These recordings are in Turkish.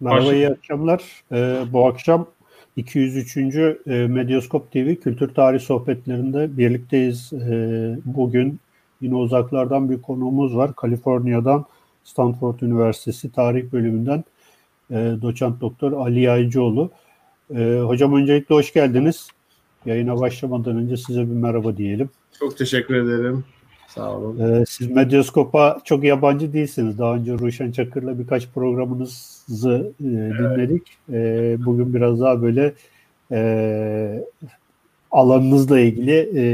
Merhaba, iyi akşamlar. Ee, bu akşam 203. E, Medyaskop TV Kültür Tarih Sohbetlerinde birlikteyiz. Ee, bugün yine uzaklardan bir konuğumuz var. Kaliforniya'dan Stanford Üniversitesi Tarih Bölümünden e, doçent doktor Ali Yaycıoğlu. E, hocam öncelikle hoş geldiniz. Yayına başlamadan önce size bir merhaba diyelim. Çok teşekkür ederim. Sağ olun. Ee, siz Medyaskop'a çok yabancı değilsiniz. Daha önce Ruşen Çakır'la birkaç programınızı e, dinledik. Evet. E, bugün biraz daha böyle e, alanınızla ilgili e,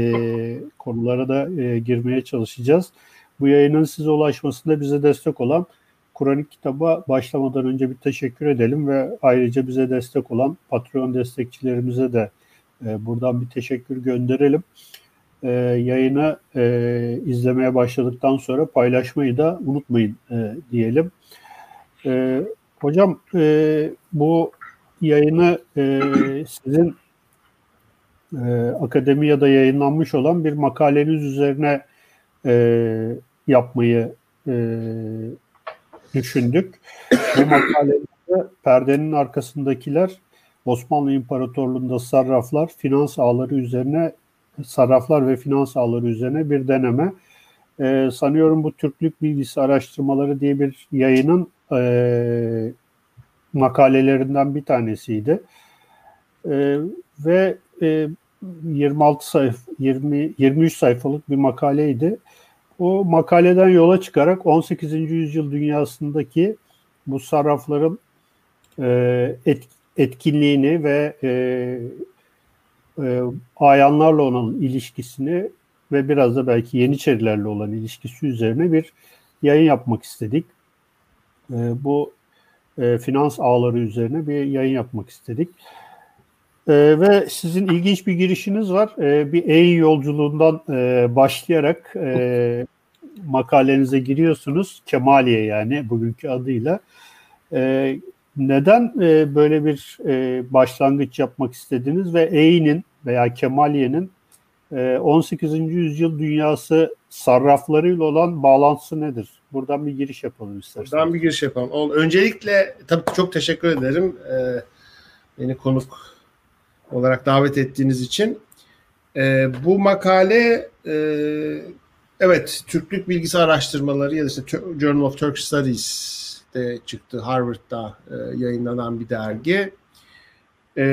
konulara da e, girmeye çalışacağız. Bu yayının size ulaşmasında bize destek olan Kur'anik kitaba başlamadan önce bir teşekkür edelim ve ayrıca bize destek olan Patreon destekçilerimize de e, buradan bir teşekkür gönderelim e, yayını e, izlemeye başladıktan sonra paylaşmayı da unutmayın e, diyelim. E, hocam e, bu yayını e, sizin e, akademiyada yayınlanmış olan bir makaleniz üzerine e, yapmayı e, düşündük. Bu makalemizde perdenin arkasındakiler Osmanlı İmparatorluğu'nda sarraflar finans ağları üzerine sarraflar ve finans ağları üzerine bir deneme. E, sanıyorum bu Türklük bilgisi araştırmaları diye bir yayının e, makalelerinden bir tanesiydi. E, ve e, 26 sayfa 20 23 sayfalık bir makaleydi. O makaleden yola çıkarak 18. yüzyıl dünyasındaki bu sarrafların e, et, etkinliğini ve e, e, ayanlarla olan ilişkisini ve biraz da belki Yeniçerilerle olan ilişkisi üzerine bir yayın yapmak istedik. E, bu e, finans ağları üzerine bir yayın yapmak istedik. E, ve sizin ilginç bir girişiniz var. E, bir eğin yolculuğundan e, başlayarak e, makalenize giriyorsunuz. Kemaliye yani bugünkü adıyla. E, neden e, böyle bir e, başlangıç yapmak istediniz ve Eyn'in veya Kemaliye'nin e, 18. yüzyıl dünyası sarraflarıyla olan bağlantısı nedir? Buradan bir giriş yapalım isterseniz. Buradan bir giriş yapalım. Öncelikle tabii çok teşekkür ederim. E, beni konuk olarak davet ettiğiniz için. E, bu makale e, evet Türklük bilgisi araştırmaları ya da işte Journal of Turkish Studies de çıktı. Harvard'da e, yayınlanan bir dergi. E,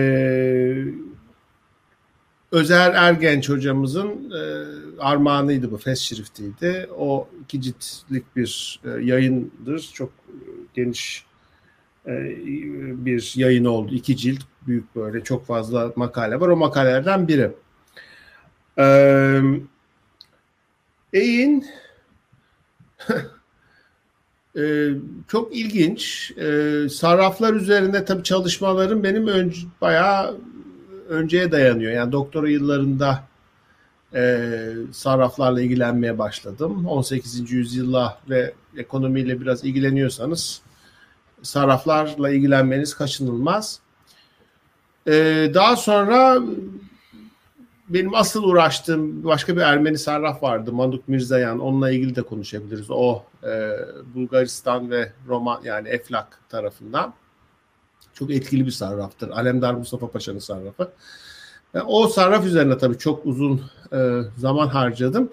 Özer Ergenç hocamızın e, armağanıydı bu, fes şiriftiydi. O iki ciltlik bir e, yayındır. Çok geniş e, bir yayın oldu. İki cilt, büyük böyle çok fazla makale var. O makalelerden biri. E, Eğin Ee, çok ilginç. Ee, sarraflar üzerinde tabii çalışmalarım benim önce, bayağı önceye dayanıyor. Yani doktora yıllarında e, sarraflarla ilgilenmeye başladım. 18. yüzyılla ve ekonomiyle biraz ilgileniyorsanız sarraflarla ilgilenmeniz kaçınılmaz. Ee, daha sonra benim asıl uğraştığım başka bir Ermeni sarraf vardı. Manuk Mirzayan. Onunla ilgili de konuşabiliriz. O e, Bulgaristan ve Roma yani Eflak tarafından. Çok etkili bir sarraftır. Alemdar Mustafa Paşa'nın sarrafı. Yani o sarraf üzerine tabii çok uzun e, zaman harcadım.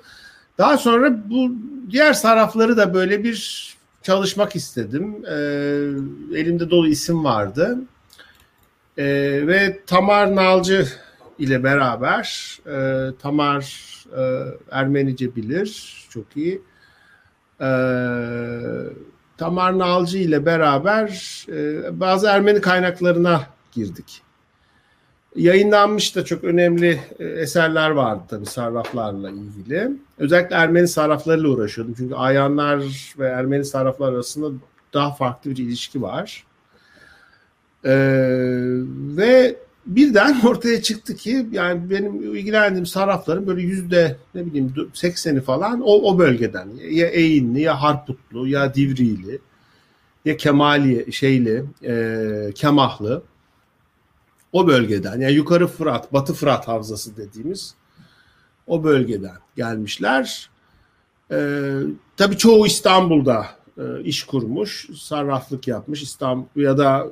Daha sonra bu diğer sarrafları da böyle bir çalışmak istedim. E, elimde dolu isim vardı. E, ve Tamar Nalcı ile beraber e, Tamar e, Ermenice bilir çok iyi. E, Tamar Nalcı ile beraber e, bazı Ermeni kaynaklarına girdik. Yayınlanmış da çok önemli e, eserler vardı tabii sarraflarla ilgili. Özellikle Ermeni sarraflarıyla uğraşıyordum. Çünkü Ayanlar ve Ermeni sarraflar arasında daha farklı bir ilişki var. Ee, ve birden ortaya çıktı ki yani benim ilgilendiğim sarrafların böyle yüzde ne bileyim 80'i falan o, o bölgeden. Ya Eğinli ya Harputlu ya Divrili ya Kemali şeyli e, Kemahlı o bölgeden yani yukarı Fırat, Batı Fırat havzası dediğimiz o bölgeden gelmişler. E, tabii çoğu İstanbul'da e, iş kurmuş, sarraflık yapmış İstanbul ya da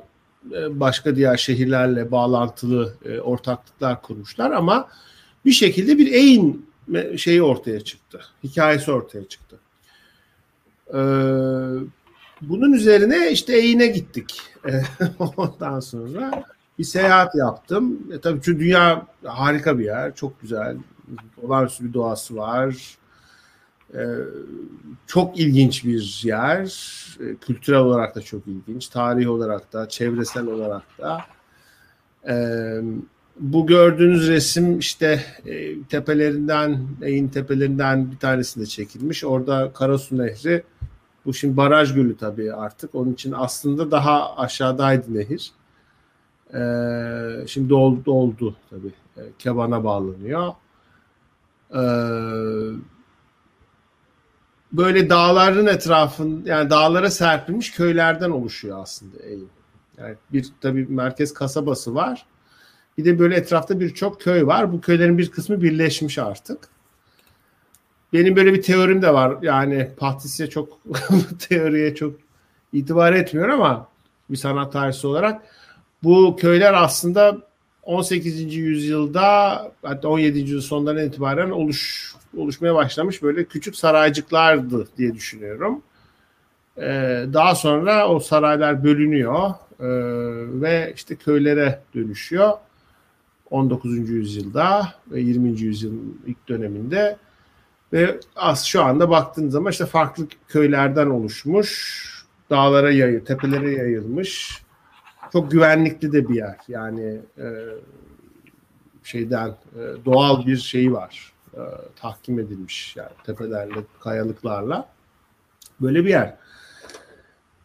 başka diğer şehirlerle bağlantılı e, ortaklıklar kurmuşlar ama bir şekilde bir eğin şeyi ortaya çıktı. Hikayesi ortaya çıktı. Ee, bunun üzerine işte eğine gittik. Ondan sonra bir seyahat yaptım. E, tabii çünkü dünya harika bir yer. Çok güzel. Olağanüstü bir doğası var. Ee, çok ilginç bir yer. Ee, kültürel olarak da çok ilginç. Tarih olarak da, çevresel olarak da. Ee, bu gördüğünüz resim işte e, tepelerinden, Eğin tepelerinden bir tanesinde çekilmiş. Orada Karasu Nehri. Bu şimdi baraj gölü tabii artık. Onun için aslında daha aşağıdaydı nehir. Şimdi doldu, doldu tabii. Keban'a bağlanıyor. Ee, böyle dağların etrafın yani dağlara serpilmiş köylerden oluşuyor aslında Eğim. Yani bir tabii merkez kasabası var. Bir de böyle etrafta birçok köy var. Bu köylerin bir kısmı birleşmiş artık. Benim böyle bir teorim de var. Yani Patricia çok teoriye çok itibar etmiyor ama bir sanat tarihçisi olarak bu köyler aslında 18. yüzyılda hatta 17. yüzyıl sonlarından itibaren oluş oluşmaya başlamış böyle küçük saraycıklardı diye düşünüyorum. Ee, daha sonra o saraylar bölünüyor e, ve işte köylere dönüşüyor. 19. yüzyılda ve 20. yüzyılın ilk döneminde ve az şu anda baktığınız zaman işte farklı köylerden oluşmuş, dağlara yayı, tepelere yayılmış. Çok güvenlikli de bir yer. Yani e, şeyden e, doğal bir şeyi var. E, tahkim edilmiş yani tepelerle, kayalıklarla. Böyle bir yer.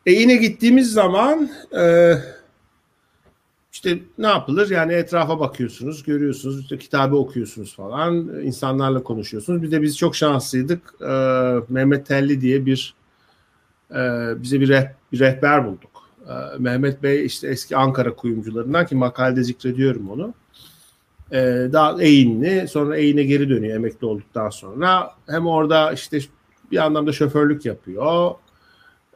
E yine gittiğimiz zaman e, işte ne yapılır? Yani etrafa bakıyorsunuz, görüyorsunuz, işte kitabı okuyorsunuz falan, insanlarla konuşuyorsunuz. Bir de biz çok şanslıydık. E, Mehmet Telli diye bir e, bize bir, reh, bir rehber bulduk. E, Mehmet Bey işte eski Ankara kuyumcularından ki makalede zikrediyorum onu. E, daha eğinli, sonra eğine geri dönüyor emekli olduktan sonra. Hem orada işte bir anlamda şoförlük yapıyor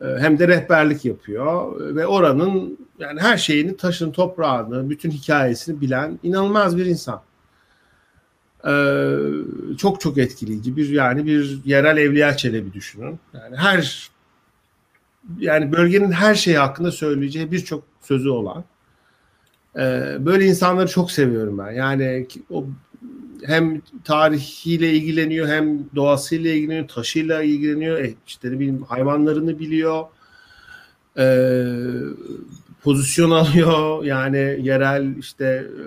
ee, hem de rehberlik yapıyor ve oranın yani her şeyini taşın toprağını bütün hikayesini bilen inanılmaz bir insan. Ee, çok çok etkileyici bir yani bir yerel Evliya Çelebi düşünün. Yani her yani bölgenin her şeyi hakkında söyleyeceği birçok sözü olan. Ee, böyle insanları çok seviyorum ben. Yani o hem tarihiyle ilgileniyor hem doğasıyla ilgileniyor, taşıyla ilgileniyor, e, işte ne bileyim hayvanlarını biliyor. E, pozisyon alıyor yani yerel işte e,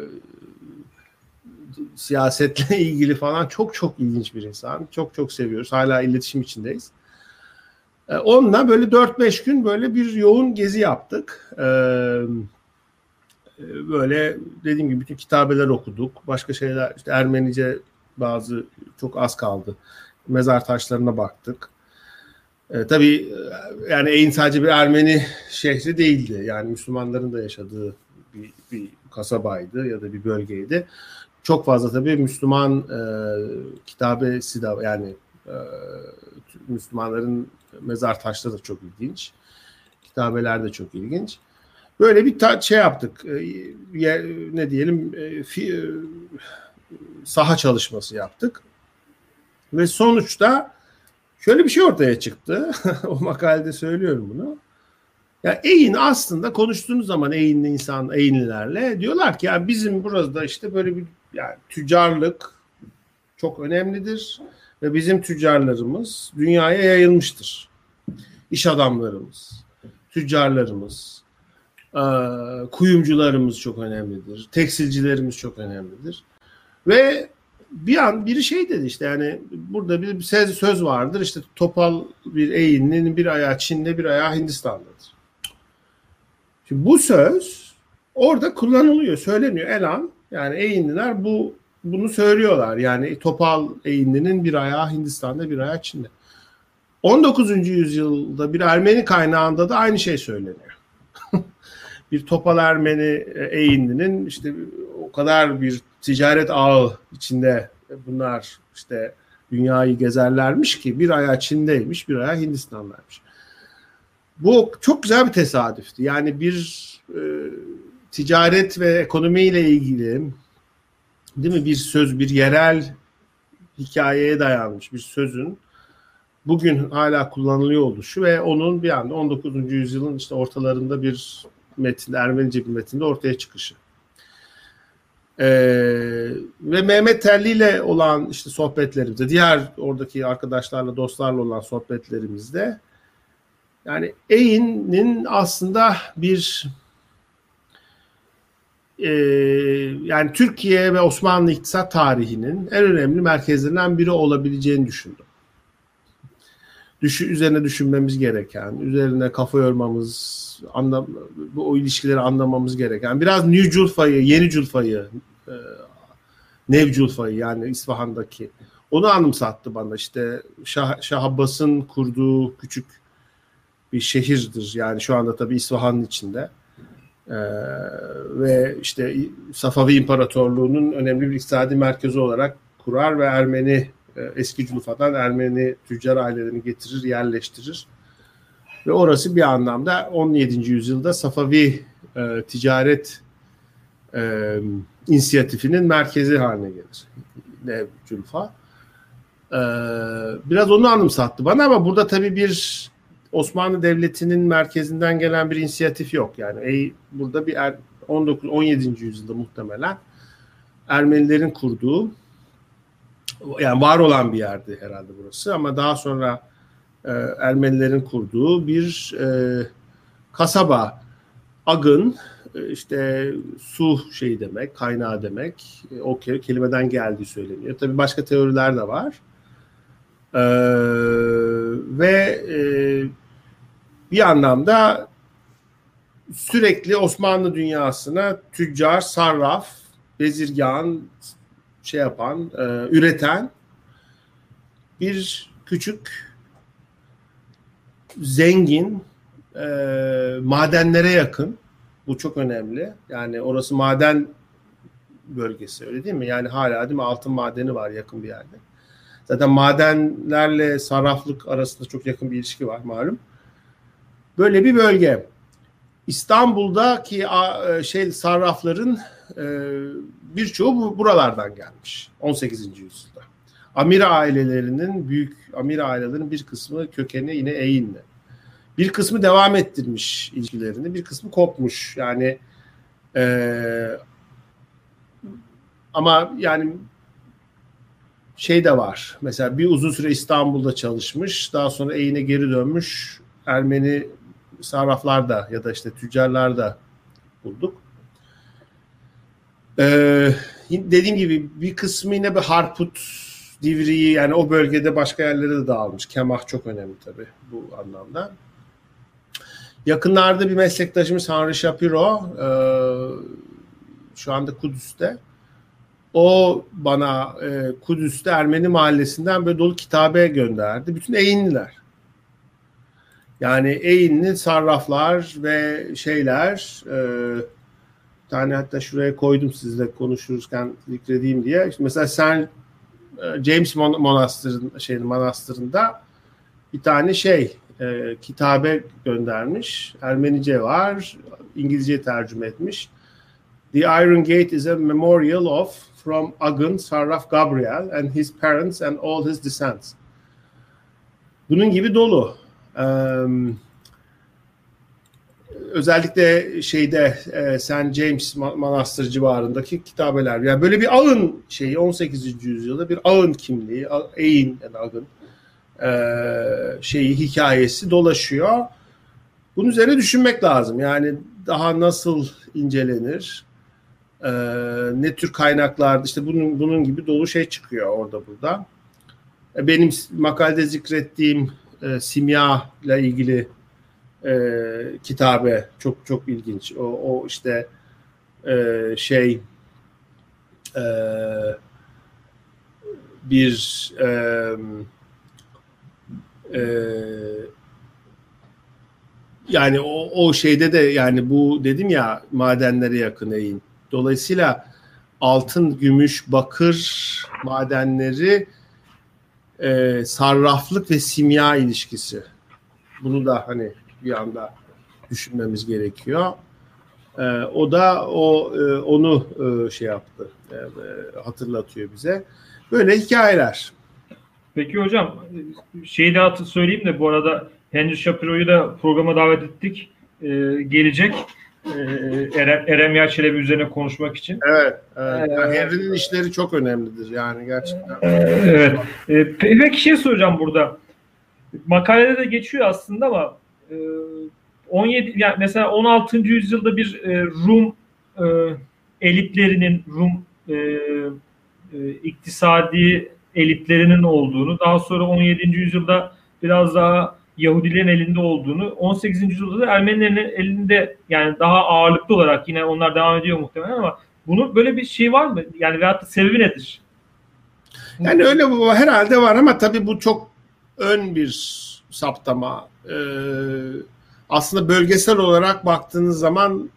siyasetle ilgili falan çok çok ilginç bir insan. Çok çok seviyoruz. Hala iletişim içindeyiz. E, onunla böyle 4-5 gün böyle bir yoğun gezi yaptık. Eee ee, böyle dediğim gibi bütün kitabeler okuduk. Başka şeyler işte Ermenice bazı çok az kaldı. Mezar taşlarına baktık. E, tabii yani Eyn sadece bir Ermeni şehri değildi. Yani Müslümanların da yaşadığı bir, bir kasabaydı ya da bir bölgeydi. Çok fazla tabii Müslüman e, kitabesi de yani e, Müslümanların mezar taşları da çok ilginç. Kitabeler de çok ilginç. Böyle bir ta- şey yaptık. E, ne diyelim e, fi, e, saha çalışması yaptık. Ve sonuçta şöyle bir şey ortaya çıktı. o makalede söylüyorum bunu. Ya Eğin aslında konuştuğunuz zaman Eğinli insan, Eğinlilerle diyorlar ki ya bizim burada işte böyle bir yani tüccarlık çok önemlidir ve bizim tüccarlarımız dünyaya yayılmıştır. İş adamlarımız, tüccarlarımız, ee, kuyumcularımız çok önemlidir. Tekstilcilerimiz çok önemlidir. Ve bir an biri şey dedi işte yani burada bir söz, söz vardır işte topal bir eğinin bir ayağı Çin'de bir ayağı Hindistan'dadır. Şimdi bu söz orada kullanılıyor, söyleniyor. Elan yani eğinliler bu bunu söylüyorlar. Yani topal eğinlinin bir ayağı Hindistan'da bir ayağı Çin'de. 19. yüzyılda bir Ermeni kaynağında da aynı şey söyleniyor bir Topal Ermeni e, Eğinli'nin işte o kadar bir ticaret ağı içinde bunlar işte dünyayı gezerlermiş ki bir ayağı Çin'deymiş bir ayağı Hindistan'daymış. bu çok güzel bir tesadüftü. Yani bir e, ticaret ve ekonomiyle ilgili değil mi bir söz, bir yerel hikayeye dayanmış bir sözün bugün hala kullanılıyor oluşu ve onun bir anda 19. yüzyılın işte ortalarında bir metinde, Ermenice bir metinde ortaya çıkışı. Ee, ve Mehmet Telli ile olan işte sohbetlerimizde, diğer oradaki arkadaşlarla, dostlarla olan sohbetlerimizde yani Eyn'in aslında bir e, yani Türkiye ve Osmanlı iktisat tarihinin en önemli merkezlerinden biri olabileceğini düşündüm. Düşü, üzerine düşünmemiz gereken, üzerine kafa yormamız, anlam, bu o ilişkileri anlamamız gereken, biraz New Culfa'yı, Yeni Culfa'yı, e, Nev Culfa'yı yani İsfahan'daki onu anımsattı bana. işte Şah, Şah Abbas'ın kurduğu küçük bir şehirdir. Yani şu anda tabii İsfahan'ın içinde. Ee, ve işte Safavi İmparatorluğu'nun önemli bir iktisadi merkezi olarak kurar ve Ermeni eski Culfa'dan Ermeni tüccar ailelerini getirir, yerleştirir. Ve orası bir anlamda 17. yüzyılda Safavi e, ticaret e, inisiyatifinin merkezi haline gelir. Nev Culfa. E, biraz onu anımsattı bana ama burada tabii bir Osmanlı Devleti'nin merkezinden gelen bir inisiyatif yok. Yani ey, burada bir er, 19 17. yüzyılda muhtemelen Ermenilerin kurduğu yani var olan bir yerdi herhalde burası ama daha sonra e, Ermenilerin kurduğu bir e, kasaba Agın e, işte su şeyi demek, kaynağı demek. E, o kelimeden geldiği söyleniyor. Tabii başka teoriler de var. Ee, ve e, bir anlamda sürekli Osmanlı dünyasına tüccar, sarraf, bezirgan, şey yapan, e, üreten bir küçük zengin e, madenlere yakın. Bu çok önemli. Yani orası maden bölgesi öyle değil mi? Yani hala değil mi altın madeni var yakın bir yerde. Zaten madenlerle sarraflık arasında çok yakın bir ilişki var malum. Böyle bir bölge. İstanbul'daki e, şey sarrafların e, birçoğu buralardan gelmiş 18. yüzyılda. Amir ailelerinin büyük amir ailelerinin bir kısmı kökeni yine Eğin'de. Bir kısmı devam ettirmiş ilişkilerini, bir kısmı kopmuş. Yani e, ama yani şey de var. Mesela bir uzun süre İstanbul'da çalışmış. Daha sonra Eğin'e geri dönmüş. Ermeni sarraflar da ya da işte tüccarlar da bulduk. Ee, dediğim gibi bir kısmı yine bir Harput, Divriği yani o bölgede başka yerlere de dağılmış. Kemah çok önemli tabii bu anlamda. Yakınlarda bir meslektaşımız Henry Shapiro e, şu anda Kudüs'te. O bana e, Kudüs'te Ermeni mahallesinden böyle dolu kitabe gönderdi. Bütün Eğinliler. Yani Eğinli sarraflar ve şeyler e, tane hatta şuraya koydum sizle konuşurken zikredeyim diye. İşte mesela sen e, James Monastır'ın şey manastırında bir tane şey e, kitabe göndermiş. Ermenice var, İngilizce tercüme etmiş. The Iron Gate is a memorial of from Agun Sarraf Gabriel and his parents and all his descendants. Bunun gibi dolu. Um, özellikle şeyde e, St. James Manastır civarındaki kitabeler. Yani böyle bir ağın şeyi 18. yüzyılda bir ağın kimliği, Eğin yani ağın e, şeyi hikayesi dolaşıyor. Bunun üzerine düşünmek lazım. Yani daha nasıl incelenir? E, ne tür kaynaklar işte bunun bunun gibi dolu şey çıkıyor orada burada. E, benim makalede zikrettiğim e, simya ile ilgili e, kitabe çok çok ilginç. O, o işte e, şey e, bir e, e, yani o, o şeyde de yani bu dedim ya madenlere yakın eğin. Dolayısıyla altın, gümüş, bakır madenleri e, sarraflık ve simya ilişkisi. Bunu da hani bir anda düşünmemiz gerekiyor. E, o da o e, onu e, şey yaptı, e, hatırlatıyor bize. Böyle hikayeler. Peki hocam şeyi de söyleyeyim de bu arada Henry Shapiro'yu da programa davet ettik. E, gelecek. Erem, Erem Yağçelebi üzerine konuşmak için. Evet. evet. Yani Henry'nin işleri çok önemlidir yani gerçekten. Evet. Peki şey soracağım burada. Makalede de geçiyor aslında ama 17 yani mesela 16. yüzyılda bir e, Rum e, elitlerinin Rum e, iktisadi elitlerinin olduğunu, daha sonra 17. yüzyılda biraz daha Yahudilerin elinde olduğunu, 18. yüzyılda da Ermenilerin elinde yani daha ağırlıklı olarak yine onlar devam ediyor muhtemelen ama bunu böyle bir şey var mı? Yani veyahut da sebebi nedir? Yani öyle bu herhalde var ama tabii bu çok ön bir saptama. Ee, aslında bölgesel olarak baktığınız zaman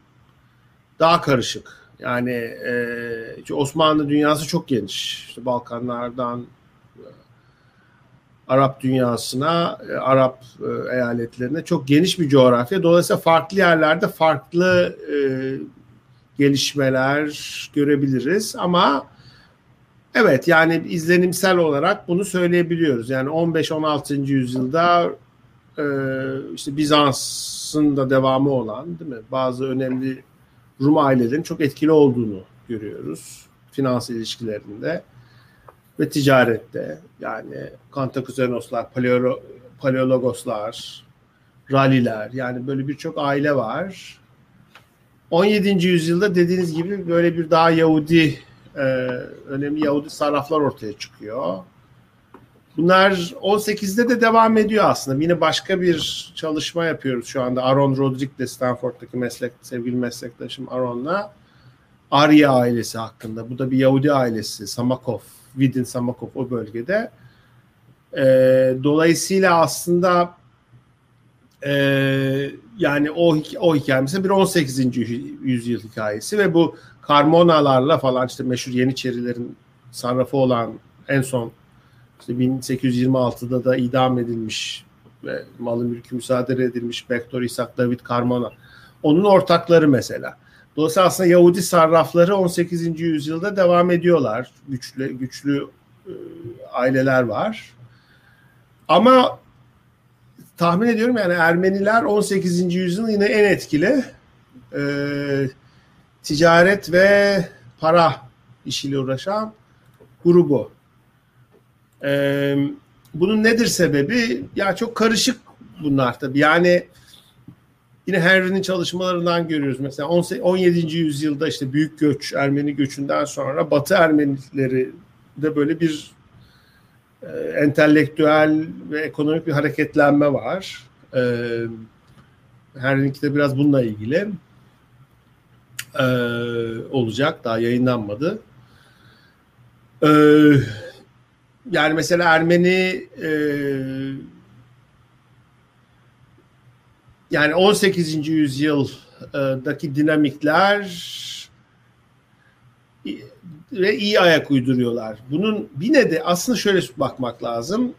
daha karışık. Yani e, Osmanlı dünyası çok geniş. İşte Balkanlardan e, Arap dünyasına, e, Arap e, eyaletlerine çok geniş bir coğrafya. Dolayısıyla farklı yerlerde farklı e, gelişmeler görebiliriz. Ama evet yani izlenimsel olarak bunu söyleyebiliyoruz. Yani 15-16. yüzyılda e, işte Bizans'ın da devamı olan değil mi? Bazı önemli Rum ailelerin çok etkili olduğunu görüyoruz. Finans ilişkilerinde ve ticarette. Yani Kantakuzenoslar, Paleolo, Paleologoslar, Raliler yani böyle birçok aile var. 17. yüzyılda dediğiniz gibi böyle bir daha Yahudi e, önemli Yahudi sarraflar ortaya çıkıyor. Bunlar 18'de de devam ediyor aslında. Yine başka bir çalışma yapıyoruz şu anda. Aaron Rodriguez'le Stanford'daki meslek, sevgili meslektaşım Aaron'la. Arya ailesi hakkında. Bu da bir Yahudi ailesi. Samakov, Vidin Samakov o bölgede. E, dolayısıyla aslında e, yani o, o hikaye bir 18. yüzyıl hikayesi ve bu Karmonalarla falan işte meşhur Yeniçerilerin sarrafı olan en son işte 1826'da da idam edilmiş ve malı mülkü müsaade edilmiş Bektor İshak David Karmona. Onun ortakları mesela. Dolayısıyla aslında Yahudi sarrafları 18. yüzyılda devam ediyorlar. Güçlü güçlü e, aileler var. Ama tahmin ediyorum yani Ermeniler 18. yüzyılın yine en etkili e, ticaret ve para işiyle uğraşan grubu. Ee, bunun nedir sebebi? Ya çok karışık bunlar tabii. Yani yine Henry'nin çalışmalarından görüyoruz. Mesela 17. yüzyılda işte büyük göç, Ermeni göçünden sonra Batı Ermenileri de böyle bir e, entelektüel ve ekonomik bir hareketlenme var. E, Henry'ninki de biraz bununla ilgili e, olacak. Daha yayınlanmadı. Eee yani mesela Ermeni e, yani 18. yüzyıldaki dinamikler ve iyi ayak uyduruyorlar. Bunun bir de aslında şöyle bakmak lazım.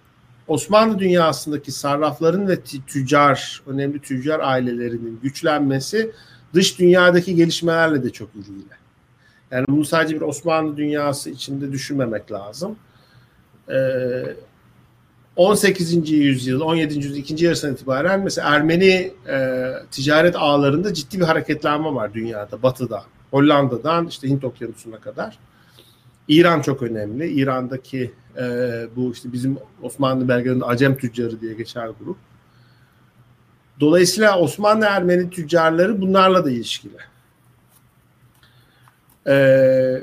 Osmanlı dünyasındaki sarrafların ve tüccar, önemli tüccar ailelerinin güçlenmesi dış dünyadaki gelişmelerle de çok ilgili. Yani bunu sadece bir Osmanlı dünyası içinde düşünmemek lazım. 18. Ee, yüzyıl, 17. yüzyıl ikinci yarısından itibaren mesela Ermeni e, ticaret ağlarında ciddi bir hareketlenme var dünyada, batıda. Hollanda'dan işte Hint okyanusuna kadar. İran çok önemli. İran'daki e, bu işte bizim Osmanlı belgelerinde Acem tüccarı diye geçer grup. Dolayısıyla Osmanlı Ermeni tüccarları bunlarla da ilişkili. Ee,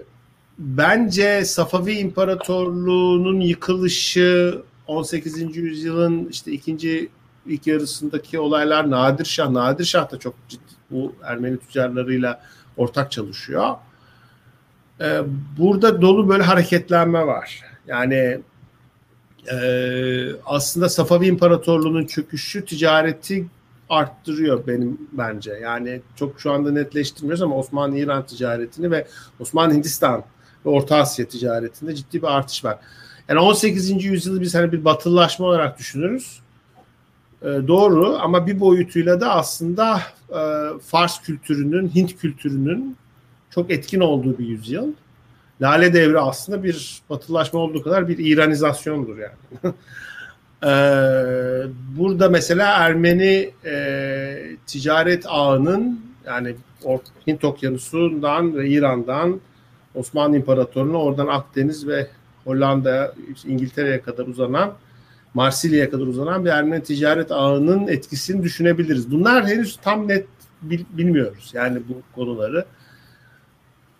bence Safavi İmparatorluğu'nun yıkılışı 18. yüzyılın işte ikinci ilk yarısındaki olaylar Nadir Şah. Nadir Şah da çok ciddi bu Ermeni tüccarlarıyla ortak çalışıyor. Ee, burada dolu böyle hareketlenme var. Yani e, aslında Safavi İmparatorluğu'nun çöküşü ticareti arttırıyor benim bence. Yani çok şu anda netleştirmiyoruz ama Osmanlı-İran ticaretini ve Osmanlı-Hindistan ve Orta Asya ticaretinde ciddi bir artış var. Yani 18. yüzyılı biz hani bir batılılaşma olarak düşünürüz. E, doğru ama bir boyutuyla da aslında e, Fars kültürünün, Hint kültürünün çok etkin olduğu bir yüzyıl. Lale devri aslında bir batılaşma olduğu kadar bir İranizasyondur yani. ee, burada mesela Ermeni e, ticaret ağının yani Hint Okyanusu'ndan ve İran'dan Osmanlı İmparatorluğu'na oradan Akdeniz ve Hollanda, İngiltere'ye kadar uzanan Marsilya'ya kadar uzanan bir Ermeni ticaret ağının etkisini düşünebiliriz. Bunlar henüz tam net bilmiyoruz yani bu konuları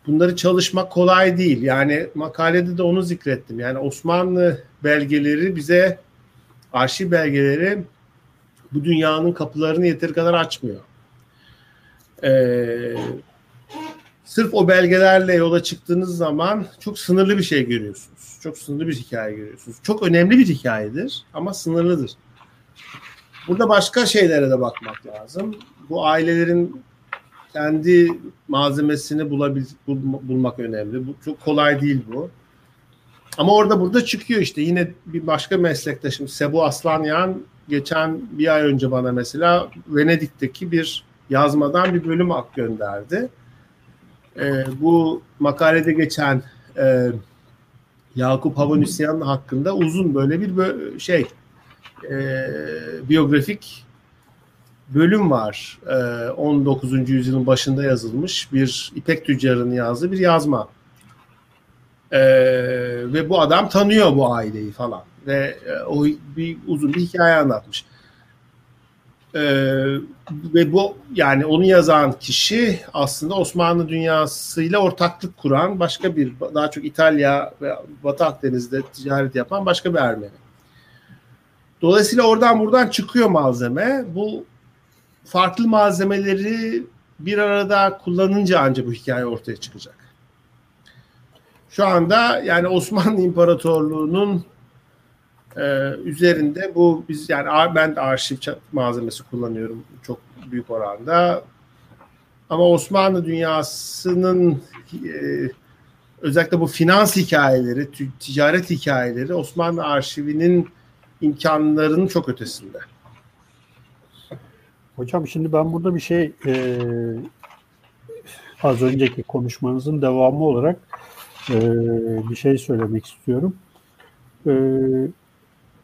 bunları çalışmak kolay değil. Yani makalede de onu zikrettim. Yani Osmanlı belgeleri bize arşiv belgeleri bu dünyanın kapılarını yeteri kadar açmıyor. Ee, sırf o belgelerle yola çıktığınız zaman çok sınırlı bir şey görüyorsunuz. Çok sınırlı bir hikaye görüyorsunuz. Çok önemli bir hikayedir ama sınırlıdır. Burada başka şeylere de bakmak lazım. Bu ailelerin kendi malzemesini bulabil, bul, bulmak önemli. Bu çok kolay değil bu. Ama orada burada çıkıyor işte yine bir başka meslektaşım Sebu Aslanyan geçen bir ay önce bana mesela Venedik'teki bir yazmadan bir bölüm ak gönderdi. Ee, bu makalede geçen e, Yakup Havanüsyan hakkında uzun böyle bir şey e, biyografik bölüm var. 19. Ee, yüzyılın başında yazılmış bir İpek tüccarının yazdığı bir yazma. Ee, ve bu adam tanıyor bu aileyi falan ve e, o bir uzun bir hikaye anlatmış. Ee, ve bu yani onu yazan kişi aslında Osmanlı dünyasıyla ortaklık kuran başka bir daha çok İtalya ve Batı Akdeniz'de ticaret yapan başka bir Ermeni. Dolayısıyla oradan buradan çıkıyor malzeme. Bu farklı malzemeleri bir arada kullanınca ancak bu hikaye ortaya çıkacak. Şu anda yani Osmanlı İmparatorluğu'nun e, üzerinde bu biz yani ben de arşiv malzemesi kullanıyorum çok büyük oranda. Ama Osmanlı dünyasının e, özellikle bu finans hikayeleri, ticaret hikayeleri Osmanlı arşivinin imkanlarının çok ötesinde. Hocam şimdi ben burada bir şey e, az önceki konuşmanızın devamı olarak e, bir şey söylemek istiyorum. E,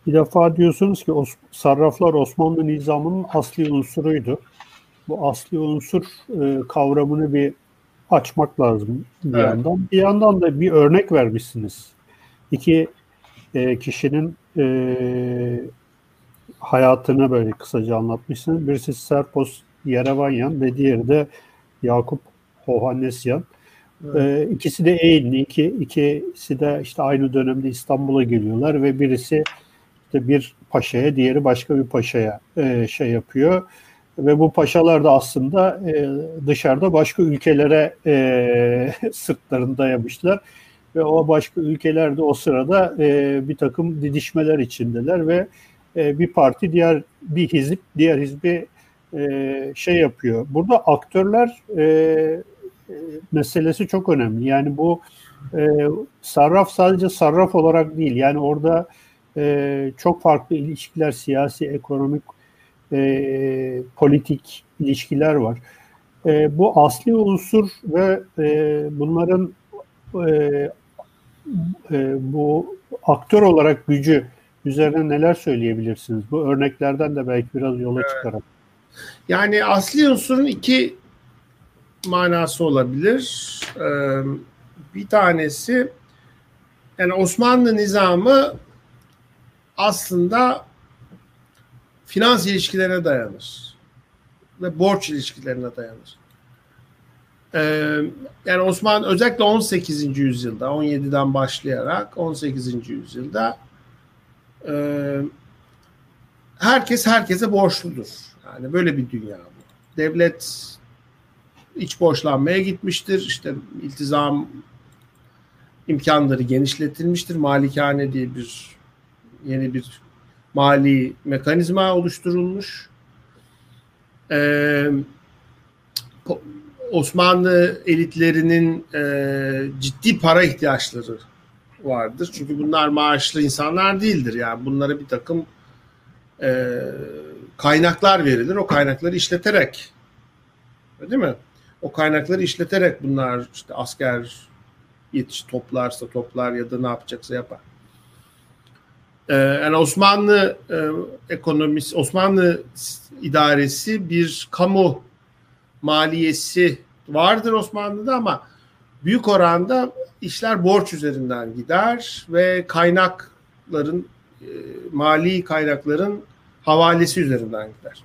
bir defa diyorsunuz ki Os sarraflar Osmanlı nizamının asli unsuruydu. Bu asli unsur e, kavramını bir açmak lazım bir evet. yandan. Bir yandan da bir örnek vermişsiniz. İki e, kişinin e, hayatını böyle kısaca anlatmışsın. Birisi Serpos Yerevanyan ve diğeri de Yakup Hohannesyan. Evet. Ee, ikisi de Eğilli. İki, ikisi de işte aynı dönemde İstanbul'a geliyorlar ve birisi işte bir paşaya, diğeri başka bir paşaya e, şey yapıyor. Ve bu paşalar da aslında e, dışarıda başka ülkelere e, sırtlarını dayamışlar. Ve o başka ülkelerde o sırada e, bir takım didişmeler içindeler ve e, bir parti diğer bir hizip diğer hizbi e, şey yapıyor. Burada aktörler e, meselesi çok önemli. Yani bu sarraf sadece sarraf olarak değil. Yani orada çok farklı ilişkiler, siyasi, ekonomik, politik ilişkiler var. bu asli unsur ve bunların bu aktör olarak gücü üzerine neler söyleyebilirsiniz? Bu örneklerden de belki biraz yola evet. çıkarak. Yani asli unsurun iki manası olabilir. Ee, bir tanesi yani Osmanlı nizamı aslında finans ilişkilerine dayanır ve borç ilişkilerine dayanır. Ee, yani Osmanlı özellikle 18. yüzyılda 17'den başlayarak 18. yüzyılda e, herkes herkese borçludur. Yani böyle bir dünya bu. Devlet iç borçlanmaya gitmiştir. İşte iltizam imkanları genişletilmiştir. Malikane diye bir yeni bir mali mekanizma oluşturulmuş. Ee, Osmanlı elitlerinin e, ciddi para ihtiyaçları vardır. Çünkü bunlar maaşlı insanlar değildir. Yani bunlara bir takım e, kaynaklar verilir. O kaynakları işleterek değil mi? O kaynakları işleterek bunlar işte asker yetiş toplarsa toplar ya da ne yapacaksa yapar. Ee, yani Osmanlı e, ekonomisi, Osmanlı idaresi bir kamu maliyesi vardır Osmanlı'da ama büyük oranda işler borç üzerinden gider ve kaynakların e, mali kaynakların havalesi üzerinden gider.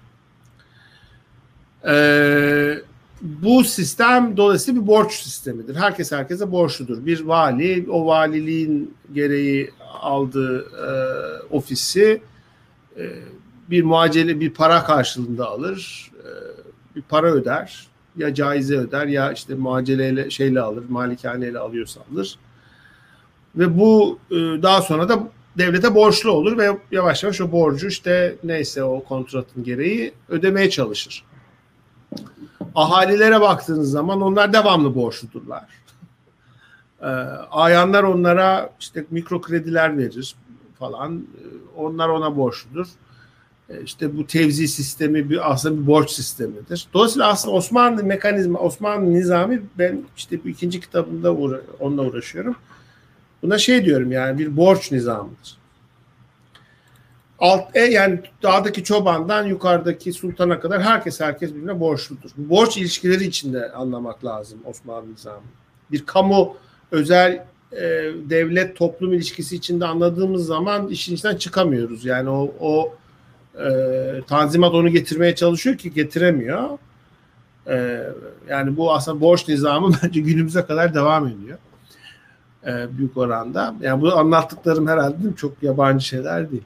Ee, bu sistem dolayısıyla bir borç sistemidir. Herkes herkese borçludur. Bir vali o valiliğin gereği aldığı e, ofisi e, bir muacele bir para karşılığında alır. E, bir para öder. Ya caize öder ya işte muaceleyle şeyle alır, malikaneyle alıyorsa alır. Ve bu e, daha sonra da devlete borçlu olur ve yavaş yavaş o borcu işte neyse o kontratın gereği ödemeye çalışır. Ahalilere baktığınız zaman onlar devamlı borçludurlar. Ee, ayanlar onlara işte mikro krediler verir falan. Ee, onlar ona borçludur. Ee, işte bu tevzi sistemi bir aslında bir borç sistemidir. Dolayısıyla aslında Osmanlı mekanizma, Osmanlı nizami ben işte bu ikinci kitabımda uğra onunla uğraşıyorum. Buna şey diyorum yani bir borç nizamıdır. Alt, e, yani dağdaki çobandan yukarıdaki sultana kadar herkes herkes birbirine borçludur. Borç ilişkileri içinde anlamak lazım Osmanlı nizamı. Bir kamu özel e, devlet toplum ilişkisi içinde anladığımız zaman işin içinden çıkamıyoruz. Yani o, o e, tanzimat onu getirmeye çalışıyor ki getiremiyor. E, yani bu aslında borç nizamı bence günümüze kadar devam ediyor. E, büyük oranda. Yani bu anlattıklarım herhalde çok yabancı şeyler değil.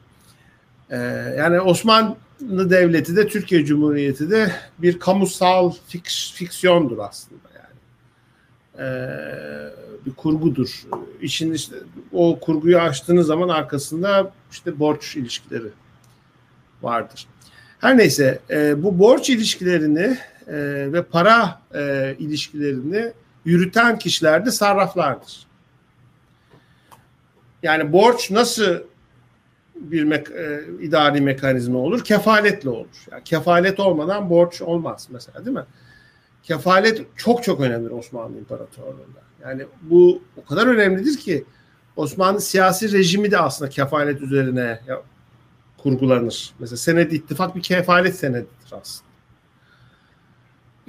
E, yani Osmanlı Devleti de Türkiye Cumhuriyeti de bir kamusal fiks, fiksiyondur aslında. E, bir kurgudur. İşin işte o kurguyu açtığınız zaman arkasında işte borç ilişkileri vardır. Her neyse e, bu borç ilişkilerini e, ve para e, ilişkilerini yürüten kişiler de sarraflardır. Yani borç nasıl bir me- idari mekanizma olur? Kefaletle olur. Yani kefalet olmadan borç olmaz mesela değil mi? Kefalet çok çok önemli Osmanlı İmparatorluğu'nda. Yani bu o kadar önemlidir ki Osmanlı siyasi rejimi de aslında kefalet üzerine kurgulanır. Mesela senet ittifak bir kefalet senedidir aslında.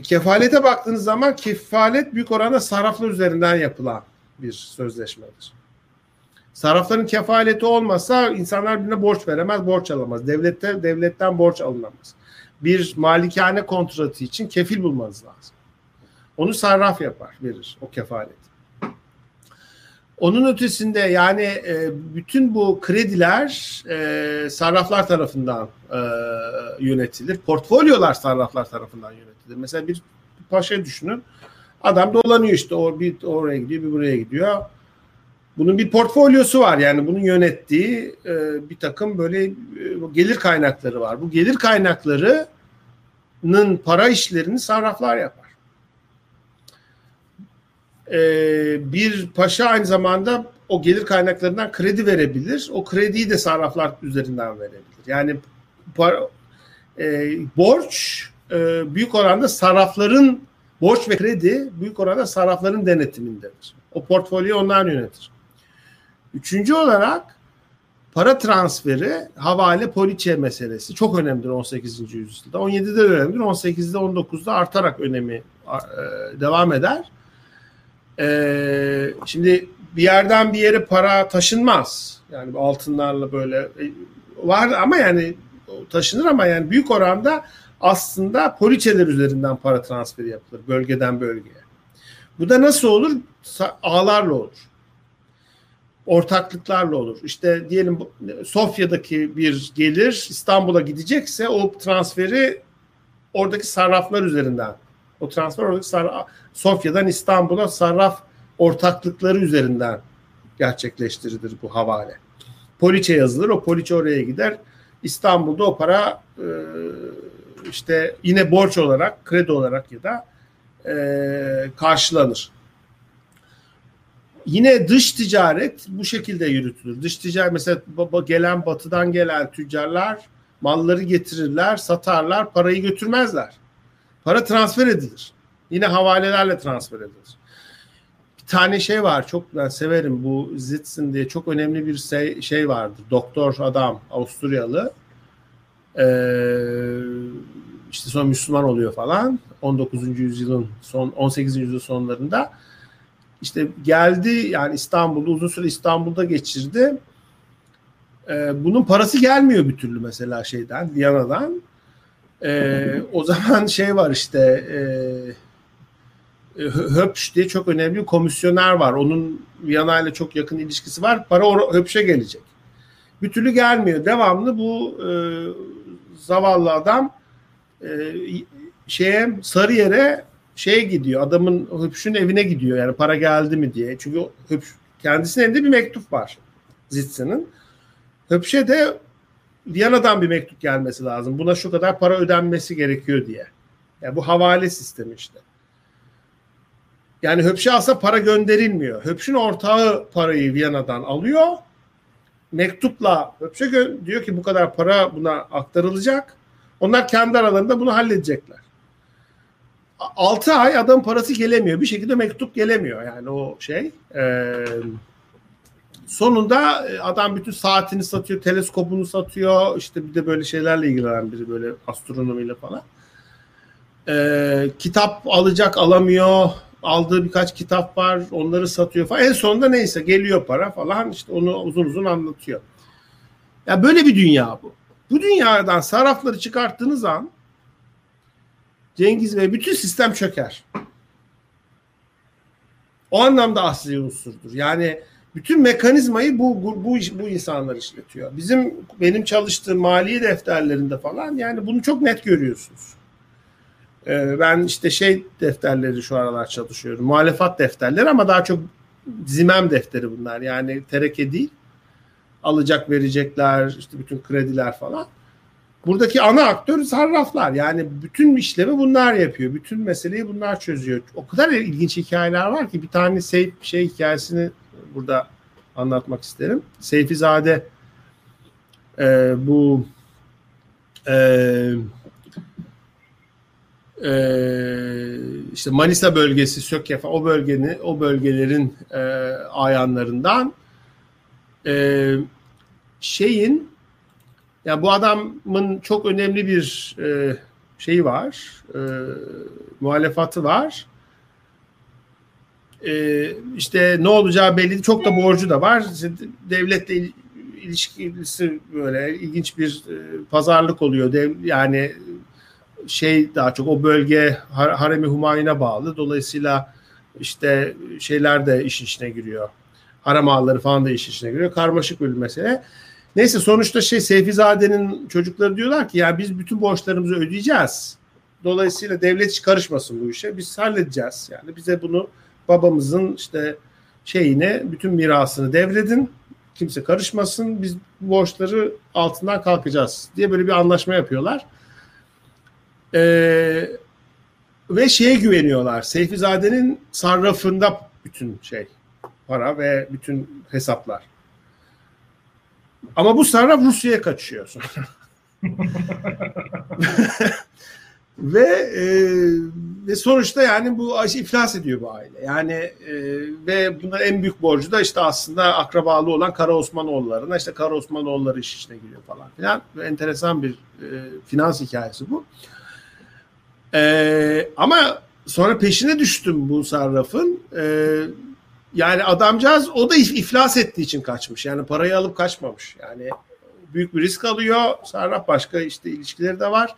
Kefalete baktığınız zaman kefalet büyük oranda sarraflar üzerinden yapılan bir sözleşmedir. Sarrafların kefaleti olmasa insanlar birine borç veremez, borç alamaz. Devlette devletten borç alınamaz. Bir malikane kontratı için kefil bulmanız lazım. Onu sarraf yapar, verir o kefalet. Onun ötesinde yani e, bütün bu krediler e, sarraflar tarafından e, yönetilir. Portfolyolar sarraflar tarafından yönetilir. Mesela bir paşa düşünün. Adam dolanıyor işte o bir oraya gidiyor, bir buraya gidiyor. Bunun bir portfolyosu var yani bunun yönettiği e, bir takım böyle e, gelir kaynakları var. Bu gelir kaynaklarının para işlerini sarraflar yapar. E, bir paşa aynı zamanda o gelir kaynaklarından kredi verebilir. O krediyi de sarraflar üzerinden verebilir. Yani para, e, borç e, büyük oranda sarrafların borç ve kredi büyük oranda sarrafların denetimindedir. O portfolyoyu onlar yönetir. Üçüncü olarak para transferi havale poliçe meselesi çok önemlidir 18. yüzyılda. 17'de de önemlidir. 18'de 19'da artarak önemi e, devam eder. E, şimdi bir yerden bir yere para taşınmaz. Yani altınlarla böyle e, var ama yani taşınır ama yani büyük oranda aslında poliçeler üzerinden para transferi yapılır bölgeden bölgeye. Bu da nasıl olur? Ağlarla olur ortaklıklarla olur. İşte diyelim Sofya'daki bir gelir İstanbul'a gidecekse o transferi oradaki sarraflar üzerinden o transfer oradaki sarraf, Sofya'dan İstanbul'a sarraf ortaklıkları üzerinden gerçekleştirilir bu havale. Poliçe yazılır. O poliçe oraya gider. İstanbul'da o para e, işte yine borç olarak, kredi olarak ya da e, karşılanır. Yine dış ticaret bu şekilde yürütülür. Dış ticaret mesela gelen batıdan gelen tüccarlar malları getirirler, satarlar, parayı götürmezler. Para transfer edilir. Yine havalelerle transfer edilir. Bir tane şey var çok ben severim bu Zitzen diye çok önemli bir şey, şey vardır. Doktor adam Avusturyalı. Ee, işte sonra Müslüman oluyor falan. 19. yüzyılın son 18. yüzyıl sonlarında işte geldi yani İstanbul'da uzun süre İstanbul'da geçirdi. Ee, bunun parası gelmiyor bir türlü mesela şeyden Viyana'dan. Ee, o zaman şey var işte e, e Höpş diye çok önemli bir komisyoner var. Onun Viyana ile çok yakın ilişkisi var. Para Höpş'e gelecek. Bir türlü gelmiyor. Devamlı bu e, zavallı adam e, şeye Sarıyer'e şeye gidiyor. Adamın Höpş'ün evine gidiyor. Yani para geldi mi diye. Çünkü Höpş kendisinin elinde bir mektup var. Zitsin'in. Höpş'e de Viyana'dan bir mektup gelmesi lazım. Buna şu kadar para ödenmesi gerekiyor diye. Yani bu havale sistemi işte. Yani Höpş'e aslında para gönderilmiyor. Höpş'ün ortağı parayı Viyana'dan alıyor. Mektupla Höpş'e diyor ki bu kadar para buna aktarılacak. Onlar kendi aralarında bunu halledecekler. 6 ay adam parası gelemiyor. Bir şekilde mektup gelemiyor yani o şey. Ee, sonunda e, adam bütün saatini satıyor, teleskopunu satıyor. İşte bir de böyle şeylerle ilgilenen biri böyle astronomiyle falan. Ee, kitap alacak alamıyor. Aldığı birkaç kitap var. Onları satıyor falan. En sonunda neyse geliyor para falan. İşte onu uzun uzun anlatıyor. Ya böyle bir dünya bu. Bu dünyadan sarrafları çıkarttığınız an Cengiz Bey bütün sistem çöker. O anlamda asli unsurdur. Yani bütün mekanizmayı bu, bu, bu, bu insanlar işletiyor. Bizim benim çalıştığım mali defterlerinde falan yani bunu çok net görüyorsunuz. Ee, ben işte şey defterleri şu aralar çalışıyorum. Muhalefat defterleri ama daha çok zimem defteri bunlar. Yani tereke değil. Alacak verecekler işte bütün krediler falan. Buradaki ana aktör sarraflar. Yani bütün işlemi bunlar yapıyor. Bütün meseleyi bunlar çözüyor. O kadar ilginç hikayeler var ki bir tane şey, şey hikayesini burada anlatmak isterim. Seyfizade e, bu e, e, işte Manisa bölgesi, Sökefa o bölgenin o bölgelerin e, ayanlarından e, şeyin ya bu adamın çok önemli bir e, şeyi var, e, muhalefatı var e, işte ne olacağı belli çok da borcu da var. İşte devletle ilişkisi böyle ilginç bir e, pazarlık oluyor. Dev, yani şey daha çok o bölge Haremi Humayun'a bağlı. Dolayısıyla işte şeyler de iş içine giriyor. Harem ağları falan da iş içine giriyor. Karmaşık bir mesele. Neyse sonuçta şey Seyfizade'nin çocukları diyorlar ki ya biz bütün borçlarımızı ödeyeceğiz. Dolayısıyla devlet hiç karışmasın bu işe. Biz halledeceğiz. Yani bize bunu babamızın işte şeyine bütün mirasını devredin. Kimse karışmasın. Biz borçları altından kalkacağız diye böyle bir anlaşma yapıyorlar. Ee, ve şeye güveniyorlar. Seyfizade'nin sarrafında bütün şey para ve bütün hesaplar. Ama bu sarraf Rusya'ya kaçıyor sonra. ve e, ve sonuçta yani bu iflas ediyor bu aile. Yani e, ve bunda en büyük borcu da işte aslında akrabalı olan Kara Osmanoğullarına işte Kara Osmanoğulları iş içine giriyor falan filan. Ve enteresan bir e, finans hikayesi bu. E, ama sonra peşine düştüm bu sarrafın. E, yani adamcağız o da iflas ettiği için kaçmış. Yani parayı alıp kaçmamış. Yani büyük bir risk alıyor. Sarraf başka işte ilişkileri de var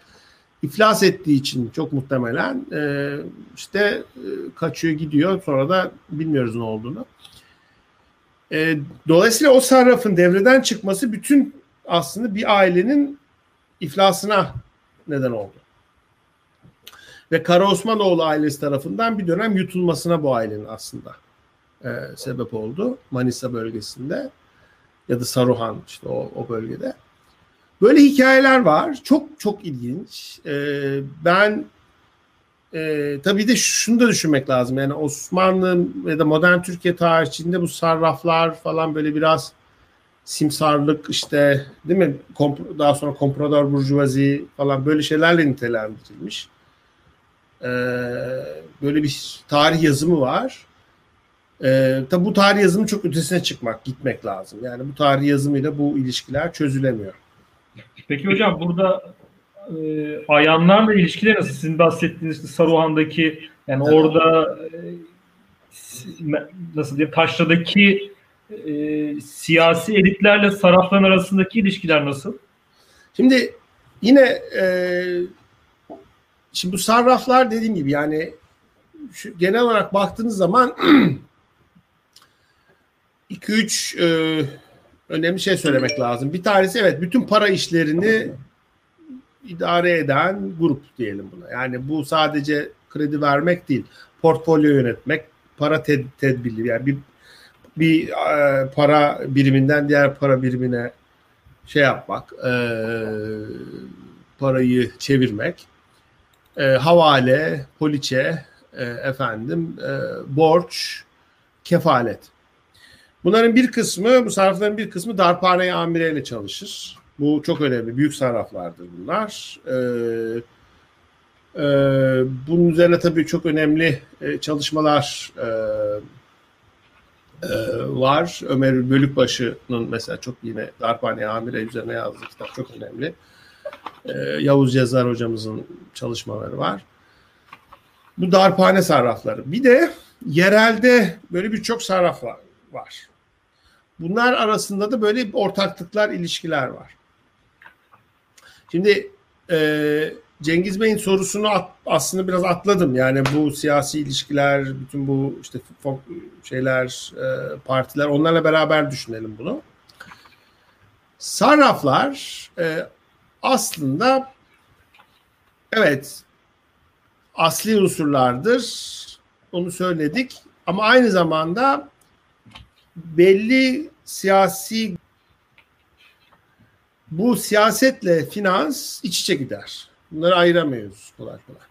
iflas ettiği için çok muhtemelen e, işte e, kaçıyor gidiyor sonra da bilmiyoruz ne olduğunu. E, dolayısıyla o sarrafın devreden çıkması bütün aslında bir ailenin iflasına neden oldu. Ve Kara Osmanoğlu ailesi tarafından bir dönem yutulmasına bu ailenin aslında e, sebep oldu. Manisa bölgesinde ya da Saruhan işte o, o bölgede. Böyle hikayeler var. Çok çok ilginç. Ee, ben e, tabii de şunu da düşünmek lazım. Yani Osmanlı ya da modern Türkiye tarihinde bu sarraflar falan böyle biraz simsarlık işte değil mi? daha sonra komprador burjuvazi falan böyle şeylerle nitelendirilmiş. Ee, böyle bir tarih yazımı var. Ee, tabi bu tarih yazımı çok ötesine çıkmak, gitmek lazım. Yani bu tarih yazımıyla bu ilişkiler çözülemiyor. Peki hocam burada e, ayanlarla ilişkiler nasıl? Sizin bahsettiğiniz işte Saruhan'daki yani evet. orada e, nasıl diyeyim Taşra'daki e, siyasi elitlerle sarafların arasındaki ilişkiler nasıl? Şimdi yine e, şimdi bu sarraflar dediğim gibi yani şu, genel olarak baktığınız zaman 2-3 e, önemli şey söylemek lazım. Bir tanesi evet bütün para işlerini idare eden grup diyelim buna. Yani bu sadece kredi vermek değil, portfolyo yönetmek, para ted tedbirli yani bir bir e, para biriminden diğer para birimine şey yapmak, e, parayı çevirmek, e, havale, poliçe, e, efendim, e, borç, kefalet. Bunların bir kısmı, bu sarrafların bir kısmı darphane amireyle çalışır. Bu çok önemli. Büyük sarraflardır bunlar. Ee, e, bunun üzerine tabii çok önemli e, çalışmalar e, e, var. Ömer Bölükbaşı'nın mesela çok yine darphane amire üzerine yazdığı kitap çok önemli. E, Yavuz Yazar hocamızın çalışmaları var. Bu darphane sarrafları. Bir de yerelde böyle birçok sarraf var. Bunlar arasında da böyle ortaklıklar, ilişkiler var. Şimdi e, Cengiz Bey'in sorusunu at, aslında biraz atladım. Yani bu siyasi ilişkiler, bütün bu işte şeyler, e, partiler onlarla beraber düşünelim bunu. Sarraflar e, aslında evet asli unsurlardır. Onu söyledik. Ama aynı zamanda belli siyasi bu siyasetle finans iç içe gider. Bunları ayıramıyoruz kolay kolay.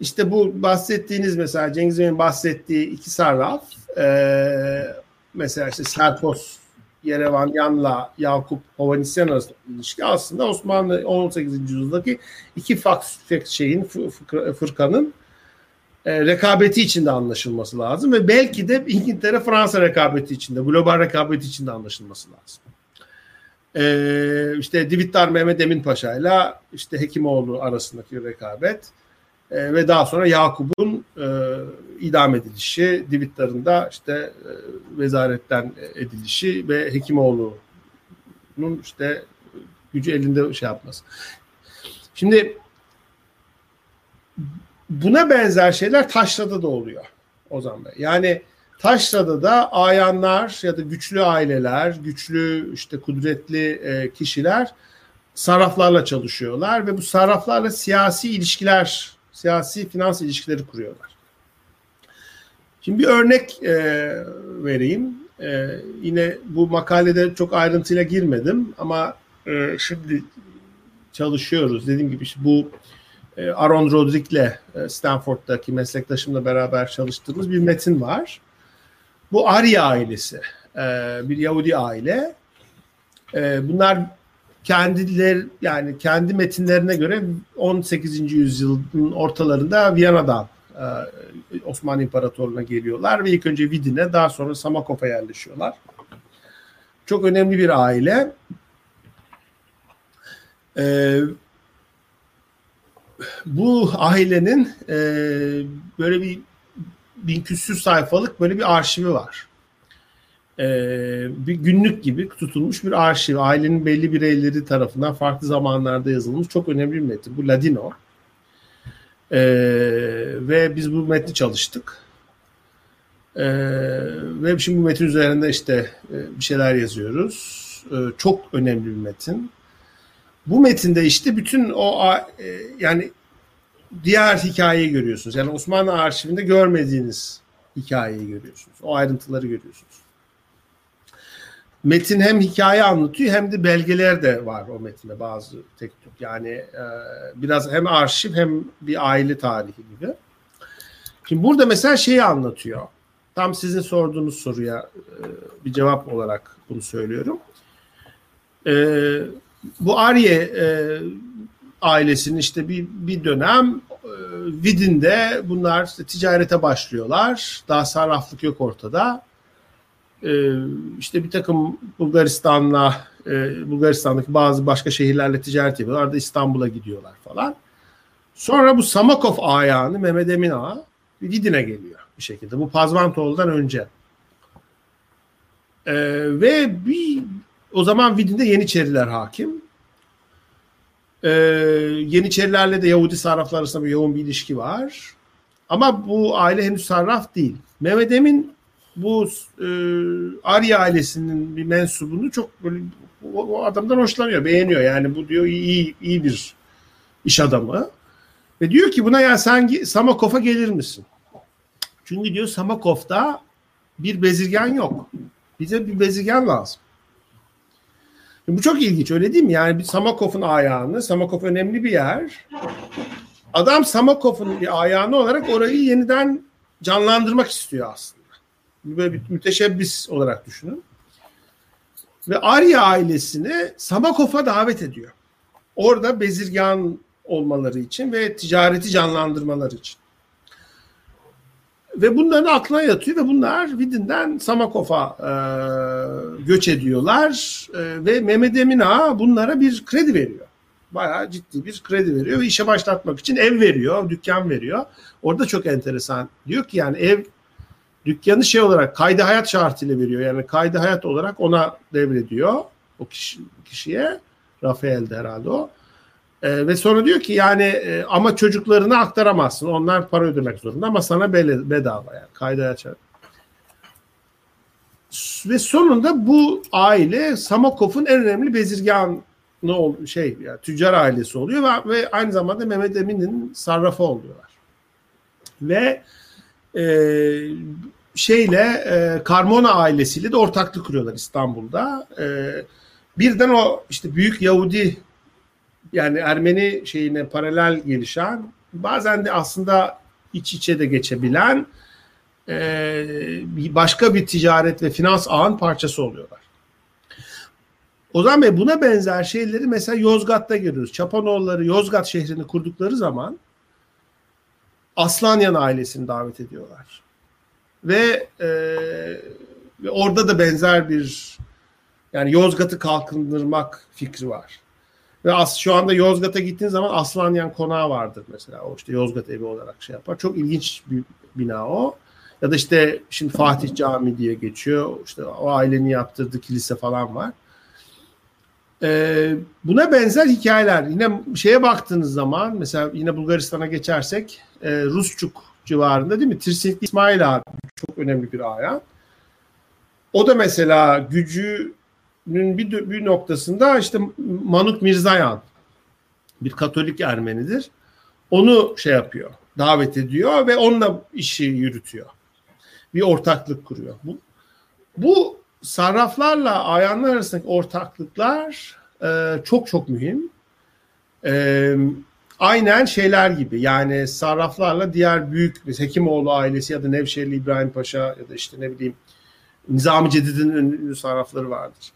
İşte bu bahsettiğiniz mesela Cengiz Bey'in bahsettiği iki sarraf e, mesela işte Serpos Yerevanyan'la Yakup Hovanesyan arasında ilişki aslında Osmanlı 18. yüzyıldaki iki faks şeyin fırkanın e, rekabeti içinde anlaşılması lazım ve belki de İngiltere Fransa rekabeti içinde, global rekabeti içinde anlaşılması lazım. E, işte Divittar Mehmet Emin Paşa ile işte Hekimoğlu arasındaki rekabet e, ve daha sonra Yakup'un e, idam edilişi, Divittar'ın da işte e, vezaretten edilişi ve Hekimoğlu'nun işte gücü elinde şey yapması. Şimdi buna benzer şeyler Taşra'da da oluyor Ozan Bey. Yani Taşra'da da ayanlar ya da güçlü aileler, güçlü işte kudretli e, kişiler sarraflarla çalışıyorlar ve bu sarraflarla siyasi ilişkiler, siyasi finans ilişkileri kuruyorlar. Şimdi bir örnek e, vereyim. E, yine bu makalede çok ayrıntıyla girmedim ama e, şimdi çalışıyoruz. Dediğim gibi işte bu Aaron Rodrick'le e, Stanford'daki meslektaşımla beraber çalıştığımız bir metin var. Bu Arya ailesi. E, bir Yahudi aile. Bunlar kendiler yani kendi metinlerine göre 18. yüzyılın ortalarında Viyana'dan Osmanlı İmparatorluğu'na geliyorlar ve ilk önce Vidin'e daha sonra Samakof'a yerleşiyorlar. Çok önemli bir aile. Ee, bu ailenin e, böyle bir bin küsür sayfalık böyle bir arşivi var. E, bir günlük gibi tutulmuş bir arşiv. Ailenin belli bireyleri tarafından farklı zamanlarda yazılmış çok önemli bir metin. Bu Ladino. E, ve biz bu metni çalıştık. E, ve şimdi bu metin üzerinde işte e, bir şeyler yazıyoruz. E, çok önemli bir metin. Bu metinde işte bütün o e, yani diğer hikayeyi görüyorsunuz. Yani Osmanlı arşivinde görmediğiniz hikayeyi görüyorsunuz. O ayrıntıları görüyorsunuz. Metin hem hikaye anlatıyor hem de belgeler de var o metinde bazı tek tük. Yani e, biraz hem arşiv hem bir aile tarihi gibi. Şimdi burada mesela şeyi anlatıyor. Tam sizin sorduğunuz soruya e, bir cevap olarak bunu söylüyorum. E, bu Arye e, ailesinin işte bir, bir dönem e, Vidin'de bunlar işte ticarete başlıyorlar. Daha sarraflık yok ortada. E, işte bir takım Bulgaristan'la e, Bulgaristan'daki bazı başka şehirlerle ticaret yapıyorlar da İstanbul'a gidiyorlar falan. Sonra bu Samakov ayağını Mehmet Emin Ağa Vidin'e geliyor bir şekilde. Bu Pazmantoğlu'dan önce. Ee, ve bir o zaman Vidin'de Yeniçeriler hakim. Ee, Yeniçerilerle de Yahudi sarraflar arasında bir yoğun bir ilişki var. Ama bu aile henüz sarraf değil. Mehmet Emin bu e, Arya ailesinin bir mensubunu çok böyle o, o adamdan hoşlanıyor, beğeniyor. Yani bu diyor iyi iyi bir iş adamı. Ve diyor ki buna ya sen Samakov'a gelir misin? Çünkü diyor Samakov'da bir bezirgen yok. Bize bir bezirgen lazım. Bu çok ilginç öyle değil mi? Yani bir Samakov'un ayağını, Samakov önemli bir yer. Adam Samakov'un bir ayağını olarak orayı yeniden canlandırmak istiyor aslında. Böyle bir müteşebbis olarak düşünün. Ve Arya ailesini Samakov'a davet ediyor. Orada bezirgan olmaları için ve ticareti canlandırmaları için. Ve bunların aklına yatıyor ve bunlar Vidin'den Samakov'a e, göç ediyorlar e, ve Mehmet Emin Ağa bunlara bir kredi veriyor. Bayağı ciddi bir kredi veriyor ve işe başlatmak için ev veriyor, dükkan veriyor. Orada çok enteresan. Diyor ki yani ev dükkanı şey olarak kaydı hayat şartıyla veriyor. Yani kaydı hayat olarak ona devrediyor o kişi, kişiye. Rafael'de herhalde o. E, ve sonra diyor ki yani e, ama çocuklarını aktaramazsın. Onlar para ödemek zorunda ama sana bedava yani kayda açar. Ve sonunda bu aile Samakov'un en önemli bezirganı ol, şey yani tüccar ailesi oluyor ve, ve aynı zamanda Mehmet Emin'in sarrafı oluyorlar. Ve e, şeyle e, Carmona ailesiyle de ortaklık kuruyorlar İstanbul'da. E, birden o işte büyük Yahudi yani Ermeni şeyine paralel gelişen bazen de aslında iç içe de geçebilen e, başka bir ticaret ve finans ağın parçası oluyorlar. O zaman Bey buna benzer şeyleri mesela Yozgat'ta görüyoruz. Çapanoğulları Yozgat şehrini kurdukları zaman Aslanyan ailesini davet ediyorlar. Ve, e, ve orada da benzer bir yani Yozgat'ı kalkındırmak fikri var. Ve as, şu anda Yozgat'a gittiğin zaman Aslanyan Konağı vardır mesela. O işte Yozgat evi olarak şey yapar. Çok ilginç bir bina o. Ya da işte şimdi Fatih Camii diye geçiyor. İşte o ailenin yaptırdığı kilise falan var. Ee, buna benzer hikayeler. Yine şeye baktığınız zaman mesela yine Bulgaristan'a geçersek e, Rusçuk civarında değil mi? Tirsinkli İsmail abi çok önemli bir ayan. O da mesela gücü bir, bir noktasında işte Manuk Mirzayan bir Katolik Ermenidir. Onu şey yapıyor, davet ediyor ve onunla işi yürütüyor. Bir ortaklık kuruyor. Bu, bu sarraflarla ayanlar arasındaki ortaklıklar e, çok çok mühim. E, aynen şeyler gibi yani sarraflarla diğer büyük Hekimoğlu ailesi ya da Nevşehirli İbrahim Paşa ya da işte ne bileyim Nizami Cedid'in ünlü sarrafları vardır.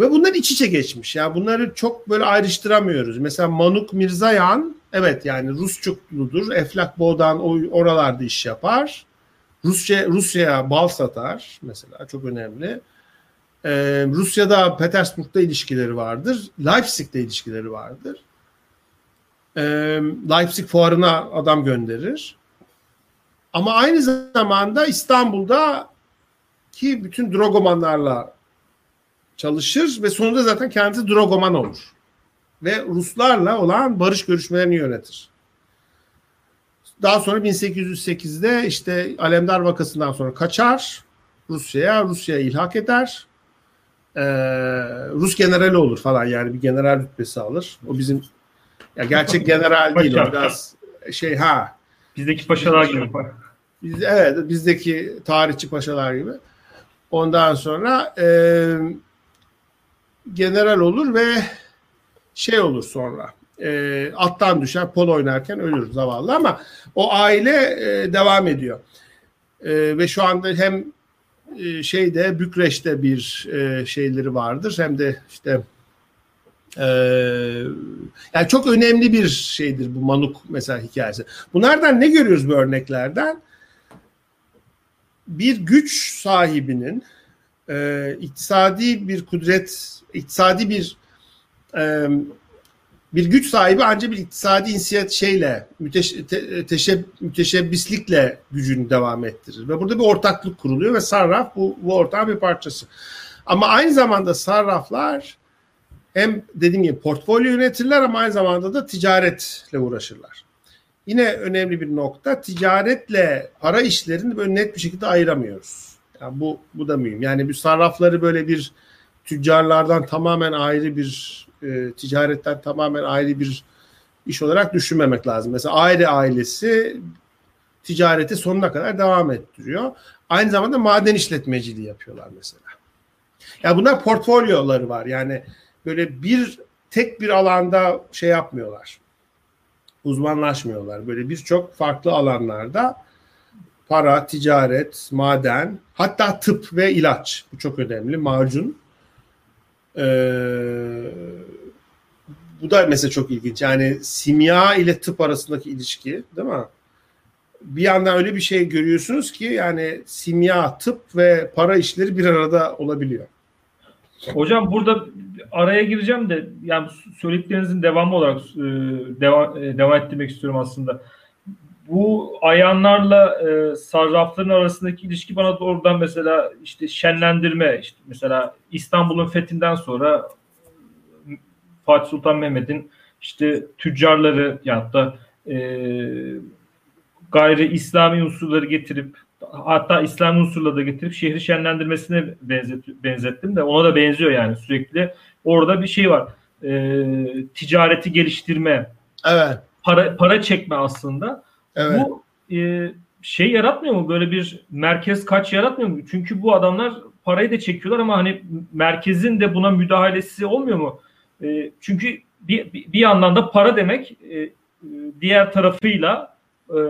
Ve bunlar iç içe geçmiş. Yani bunları çok böyle ayrıştıramıyoruz. Mesela Manuk Mirzayan evet yani Rusçukludur. Eflak Boğdan oralarda iş yapar. Rusya Rusya'ya bal satar mesela çok önemli. Ee, Rusya'da Petersburg'da ilişkileri vardır. Leipzig'te ilişkileri vardır. Ee, Leipzig fuarına adam gönderir. Ama aynı zamanda İstanbul'da ki bütün drogomanlarla çalışır ve sonunda zaten kendisi Drogoman olur. Ve Ruslarla olan barış görüşmelerini yönetir. Daha sonra 1808'de işte Alemdar vakasından sonra kaçar Rusya'ya, Rusya'ya ilhak eder. Ee, Rus generali olur falan yani bir general rütbesi alır. O bizim ya gerçek general değil o biraz şey ha. Bizdeki paşalar gibi. Biz, evet bizdeki tarihçi paşalar gibi. Ondan sonra e, general olur ve şey olur sonra e, attan düşer pol oynarken ölür zavallı ama o aile e, devam ediyor. E, ve şu anda hem e, şeyde Bükreş'te bir e, şeyleri vardır hem de işte e, yani çok önemli bir şeydir bu Manuk mesela hikayesi. Bunlardan ne görüyoruz bu örneklerden? Bir güç sahibinin e, iktisadi bir kudret, iktisadi bir e, bir güç sahibi ancak bir iktisadi insiyat şeyle müteş, te, teşeb, müteşebbislikle gücünü devam ettirir. Ve burada bir ortaklık kuruluyor ve sarraf bu, bu ortağın bir parçası. Ama aynı zamanda sarraflar hem dediğim gibi portfolyo yönetirler ama aynı zamanda da ticaretle uğraşırlar. Yine önemli bir nokta ticaretle para işlerini böyle net bir şekilde ayıramıyoruz. Yani bu bu da mühim. Yani bu sarrafları böyle bir tüccarlardan tamamen ayrı bir e, ticaretten tamamen ayrı bir iş olarak düşünmemek lazım. Mesela aile ailesi ticareti sonuna kadar devam ettiriyor. Aynı zamanda maden işletmeciliği yapıyorlar mesela. Ya yani bunlar portfolyoları var. Yani böyle bir tek bir alanda şey yapmıyorlar. Uzmanlaşmıyorlar. Böyle birçok farklı alanlarda para, ticaret, maden, hatta tıp ve ilaç. Bu çok önemli. Macun. Ee, bu da mesela çok ilginç. Yani simya ile tıp arasındaki ilişki değil mi? Bir yandan öyle bir şey görüyorsunuz ki yani simya, tıp ve para işleri bir arada olabiliyor. Hocam burada araya gireceğim de yani söylediklerinizin devamı olarak e, devam, e, devam ettirmek istiyorum aslında. Bu ayanlarla e, sarrafların arasındaki ilişki bana doğrudan mesela işte şenlendirme işte mesela İstanbul'un fethinden sonra Fatih Sultan Mehmet'in işte tüccarları ya da e, gayri İslami unsurları getirip hatta İslam unsurları da getirip şehri şenlendirmesine benzet, benzettim de ona da benziyor yani sürekli orada bir şey var e, ticareti geliştirme evet. para para çekme aslında evet. bu e, şey yaratmıyor mu böyle bir merkez kaç yaratmıyor mu çünkü bu adamlar parayı da çekiyorlar ama hani merkezin de buna müdahalesi olmuyor mu e, çünkü bir, bir yandan da para demek e, diğer tarafıyla e,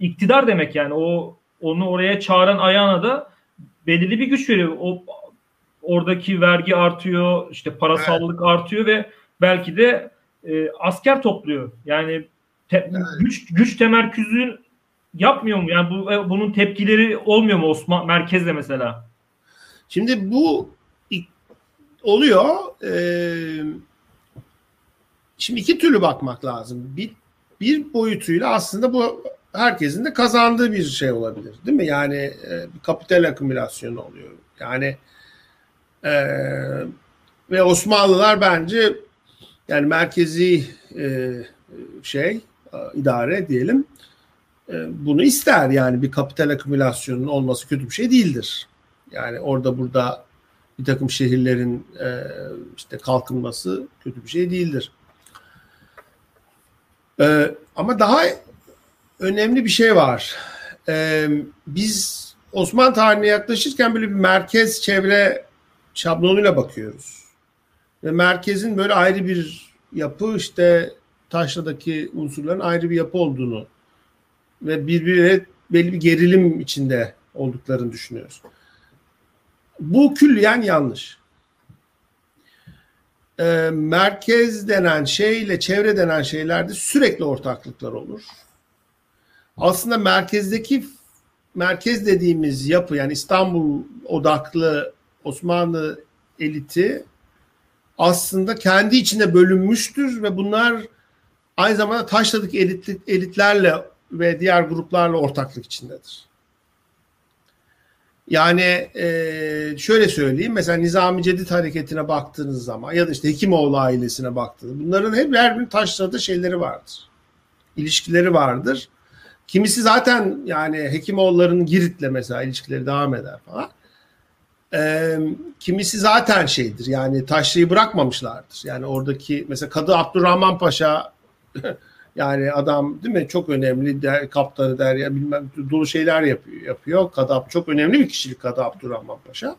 iktidar demek yani o onu oraya çağıran ayağına da belirli bir güç veriyor. O oradaki vergi artıyor, işte parasallık evet. artıyor ve belki de e, asker topluyor. Yani te, evet. güç güç temerküzü yapmıyor mu? Yani bu e, bunun tepkileri olmuyor mu Osman merkezde mesela? Şimdi bu oluyor. Ee, şimdi iki türlü bakmak lazım. Bir, bir boyutuyla aslında bu herkesin de kazandığı bir şey olabilir. Değil mi? Yani e, kapital akümülasyonu oluyor. Yani e, ve Osmanlılar bence yani merkezi e, şey idare diyelim e, bunu ister yani bir kapital akümülasyonunun olması kötü bir şey değildir. Yani orada burada bir takım şehirlerin e, işte kalkınması kötü bir şey değildir. E, ama daha önemli bir şey var. E, biz Osmanlı tarihine yaklaşırken böyle bir merkez çevre şablonuyla bakıyoruz. Ve merkezin böyle ayrı bir yapı işte taşladaki unsurların ayrı bir yapı olduğunu ve birbirine belli bir gerilim içinde olduklarını düşünüyoruz. Bu külliyen yanlış. E, merkez denen şeyle çevre denen şeylerde sürekli ortaklıklar olur. Aslında merkezdeki merkez dediğimiz yapı yani İstanbul odaklı Osmanlı eliti aslında kendi içinde bölünmüştür ve bunlar aynı zamanda taşladık elit, elitlerle ve diğer gruplarla ortaklık içindedir. Yani e, şöyle söyleyeyim mesela Nizami Cedid hareketine baktığınız zaman ya da işte Hekimoğlu ailesine baktığınız bunların hep her birinin taşladığı şeyleri vardır. İlişkileri vardır. Kimisi zaten yani Hekimoğulları'nın Girit'le mesela ilişkileri devam eder falan. E, kimisi zaten şeydir yani taşrayı bırakmamışlardır. Yani oradaki mesela Kadı Abdurrahman Paşa Yani adam değil mi çok önemli der, kaptanı der ya bilmem dolu şeyler yapıyor. yapıyor. Kadap çok önemli bir kişilik Kadı Abdurrahman Paşa.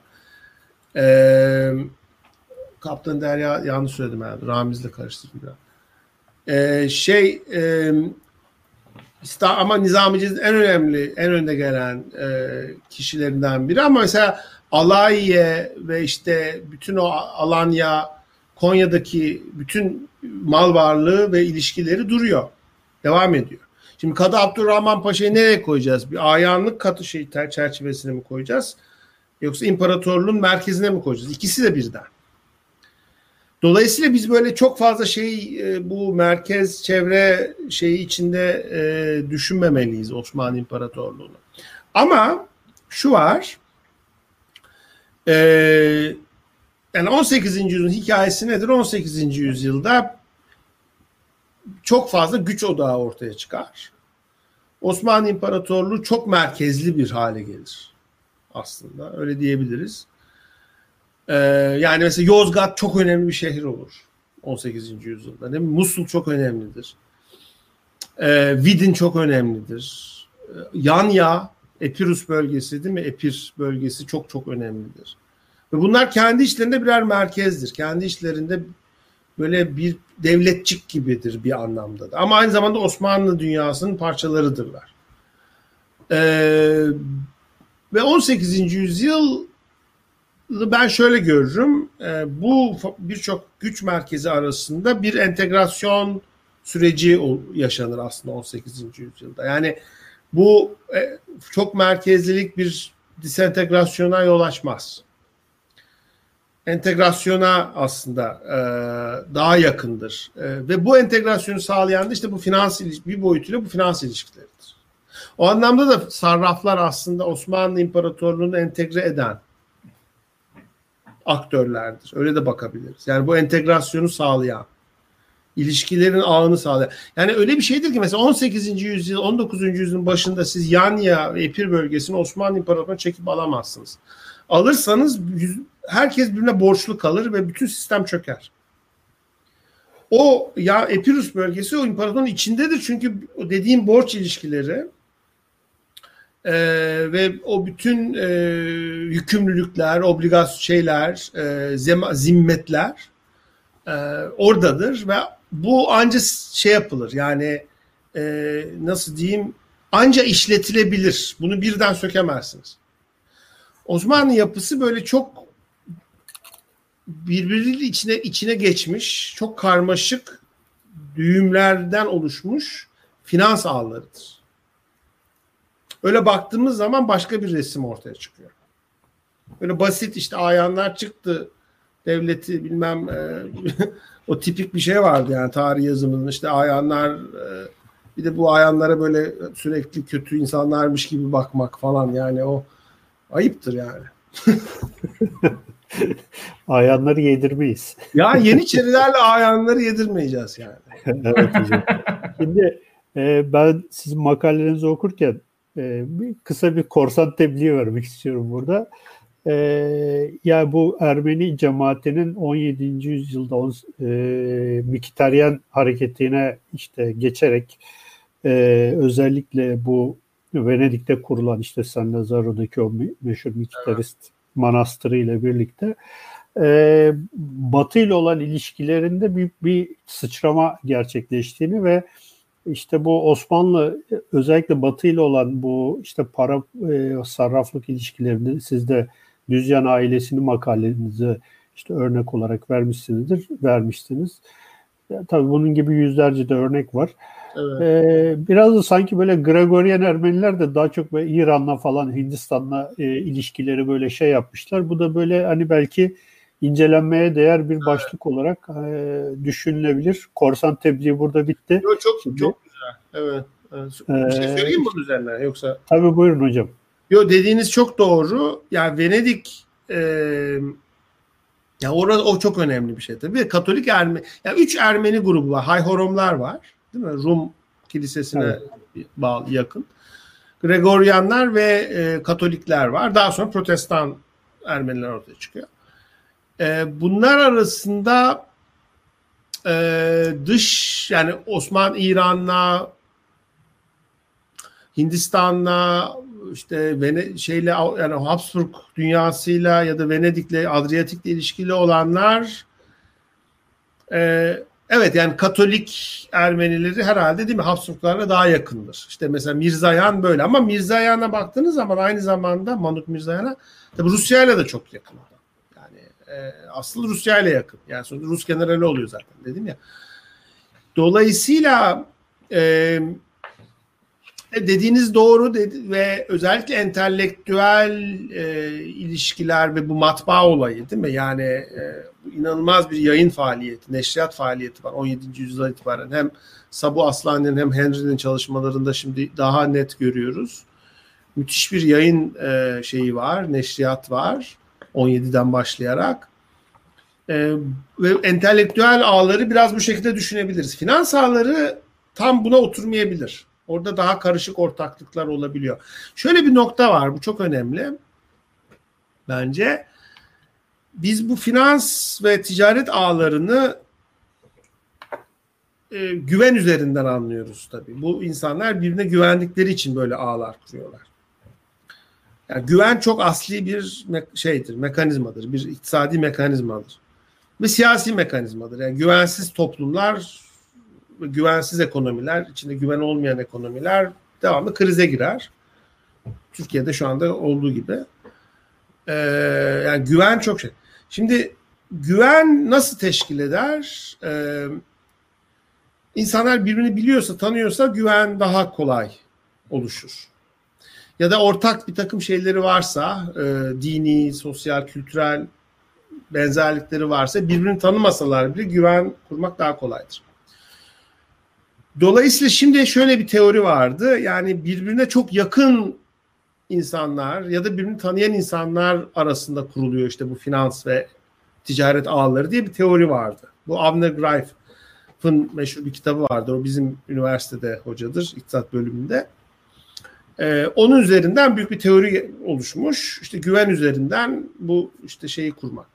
Ee, kaptan Derya yanlış söyledim herhalde. Ramiz'le karıştırdım biraz. Ee, şey e, ama Nizamici'nin en önemli, en önde gelen e, kişilerinden biri ama mesela Alayiye ve işte bütün o Alanya, Konya'daki bütün mal varlığı ve ilişkileri duruyor. Devam ediyor. Şimdi Kadı Abdurrahman Paşa'yı nereye koyacağız? Bir ayanlık katı şey çerçevesine mi koyacağız? Yoksa imparatorluğun merkezine mi koyacağız? İkisi de birden. Dolayısıyla biz böyle çok fazla şey bu merkez çevre şeyi içinde e, düşünmemeliyiz Osmanlı İmparatorluğu'nu. Ama şu var e, yani 18. yüzyılın hikayesi nedir? 18. yüzyılda çok fazla güç odağı ortaya çıkar. Osmanlı İmparatorluğu çok merkezli bir hale gelir aslında öyle diyebiliriz. Ee, yani mesela Yozgat çok önemli bir şehir olur 18. yüzyılda. Değil mi? Musul çok önemlidir. Ee, Vidin çok önemlidir. Ee, Yanya, Epirus bölgesi değil mi? Epir bölgesi çok çok önemlidir. Ve bunlar kendi işlerinde birer merkezdir. Kendi işlerinde böyle bir devletçik gibidir bir anlamda da. Ama aynı zamanda Osmanlı dünyasının parçalarıdırlar. Ee, ve 18. yüzyıl ben şöyle görürüm. E, bu birçok güç merkezi arasında bir entegrasyon süreci yaşanır aslında 18. yüzyılda. Yani bu e, çok merkezlilik bir disentegrasyona yol açmaz. Entegrasyona aslında e, daha yakındır. ve bu entegrasyonu sağlayan da işte bu finans bir boyutuyla bu finans ilişkileridir. O anlamda da sarraflar aslında Osmanlı İmparatorluğu'nu entegre eden aktörlerdir. Öyle de bakabiliriz. Yani bu entegrasyonu sağlayan, ilişkilerin ağını sağlayan. Yani öyle bir şeydir ki mesela 18. yüzyıl, 19. yüzyılın başında siz Yanya Epir bölgesini Osmanlı İmparatorluğu'na çekip alamazsınız. Alırsanız herkes birbirine borçlu kalır ve bütün sistem çöker. O ya Epirus bölgesi o imparatorun içindedir çünkü dediğim borç ilişkileri e, ve o bütün e, yükümlülükler, obligasyon şeyler, e, zema, zimmetler e, oradadır ve bu anca şey yapılır yani e, nasıl diyeyim anca işletilebilir. Bunu birden sökemezsiniz. Osmanlı yapısı böyle çok birbirinin içine içine geçmiş, çok karmaşık düğümlerden oluşmuş finans ağlarıdır. Öyle baktığımız zaman başka bir resim ortaya çıkıyor. Böyle basit işte ayanlar çıktı devleti bilmem e, o tipik bir şey vardı yani tarih yazımının işte ayanlar e, bir de bu ayanlara böyle sürekli kötü insanlarmış gibi bakmak falan yani o ayıptır yani. ayanları yedirmeyiz. Ya Yeniçerilerle ayanları yedirmeyeceğiz yani. evet hocam. Şimdi e, ben sizin makalelerinizi okurken e, bir, kısa bir korsan tebliği vermek istiyorum burada. E, yani bu Ermeni cemaatinin 17. yüzyılda on, e, Mikitaryen hareketine işte geçerek e, özellikle bu Venedik'te kurulan işte San Lazaro'daki o meşhur Mikitarist evet. Manastırı ile birlikte e, Batı ile olan ilişkilerinde büyük bir sıçrama gerçekleştiğini ve işte bu Osmanlı özellikle Batı ile olan bu işte para e, sarraflık ilişkilerinde siz de Düzyan ailesinin makalenizi işte örnek olarak vermişsinizdir, vermişsiniz. Ya, tabii bunun gibi yüzlerce de örnek var. Evet. Ee, biraz da sanki böyle Gregorian Ermeniler de daha çok böyle İran'la falan Hindistan'la e, ilişkileri böyle şey yapmışlar. Bu da böyle hani belki incelenmeye değer bir başlık evet. olarak e, düşünülebilir. Korsan tebliği burada bitti. Yo, çok Şimdi, çok güzel. Evet. evet. Bir şey söyleyeyim bunun üzerine yoksa? Tabii buyurun hocam. Yo dediğiniz çok doğru. Yani Venedik e, ya orada o çok önemli bir şey tabii. Katolik Ermeni, ya üç Ermeni grubu var. Hayhoromlar var. Değil mi? Rum kilisesine evet. bağlı yakın. Gregoryanlar ve e, Katolikler var. Daha sonra Protestan Ermeniler ortaya çıkıyor. E, bunlar arasında e, dış yani Osman İran'la Hindistan'la işte Vene şeyle yani Habsburg dünyasıyla ya da Venedik'le Adriyatik'le ilişkili olanlar e, Evet yani Katolik Ermenileri herhalde değil mi Habsburglarla daha yakındır. İşte mesela Mirzayan böyle ama Mirzayan'a baktığınız zaman aynı zamanda Manuk Mirzayan'a tabi Rusya ile de çok yakın. Yani e, asıl Rusya ile yakın. Yani sonra Rus generali oluyor zaten dedim ya. Dolayısıyla e, e, dediğiniz doğru dedi ve özellikle entelektüel e, ilişkiler ve bu matbaa olayı değil mi? Yani e, inanılmaz bir yayın faaliyeti, neşriyat faaliyeti var 17. yüzyıldan itibaren. Hem Sabu Aslan'ın hem Henry'nin çalışmalarında şimdi daha net görüyoruz. Müthiş bir yayın e, şeyi var, neşriyat var 17'den başlayarak. E, ve entelektüel ağları biraz bu şekilde düşünebiliriz. Finans ağları tam buna oturmayabilir. Orada daha karışık ortaklıklar olabiliyor. Şöyle bir nokta var, bu çok önemli. Bence biz bu finans ve ticaret ağlarını e, güven üzerinden anlıyoruz tabii. Bu insanlar birbirine güvendikleri için böyle ağlar kuruyorlar. Yani güven çok asli bir me- şeydir, mekanizmadır, bir iktisadi mekanizmadır. Ve siyasi mekanizmadır. Yani güvensiz toplumlar güvensiz ekonomiler, içinde güven olmayan ekonomiler devamlı krize girer. Türkiye'de şu anda olduğu gibi. Ee, yani güven çok şey. Şimdi güven nasıl teşkil eder? Ee, insanlar birbirini biliyorsa, tanıyorsa güven daha kolay oluşur. Ya da ortak bir takım şeyleri varsa, e, dini, sosyal, kültürel benzerlikleri varsa birbirini tanımasalar bile güven kurmak daha kolaydır. Dolayısıyla şimdi şöyle bir teori vardı. Yani birbirine çok yakın insanlar ya da birbirini tanıyan insanlar arasında kuruluyor işte bu finans ve ticaret ağları diye bir teori vardı. Bu Avner Greif'ın meşhur bir kitabı vardır. O bizim üniversitede hocadır iktisat bölümünde. Ee, onun üzerinden büyük bir teori oluşmuş. İşte güven üzerinden bu işte şeyi kurmak.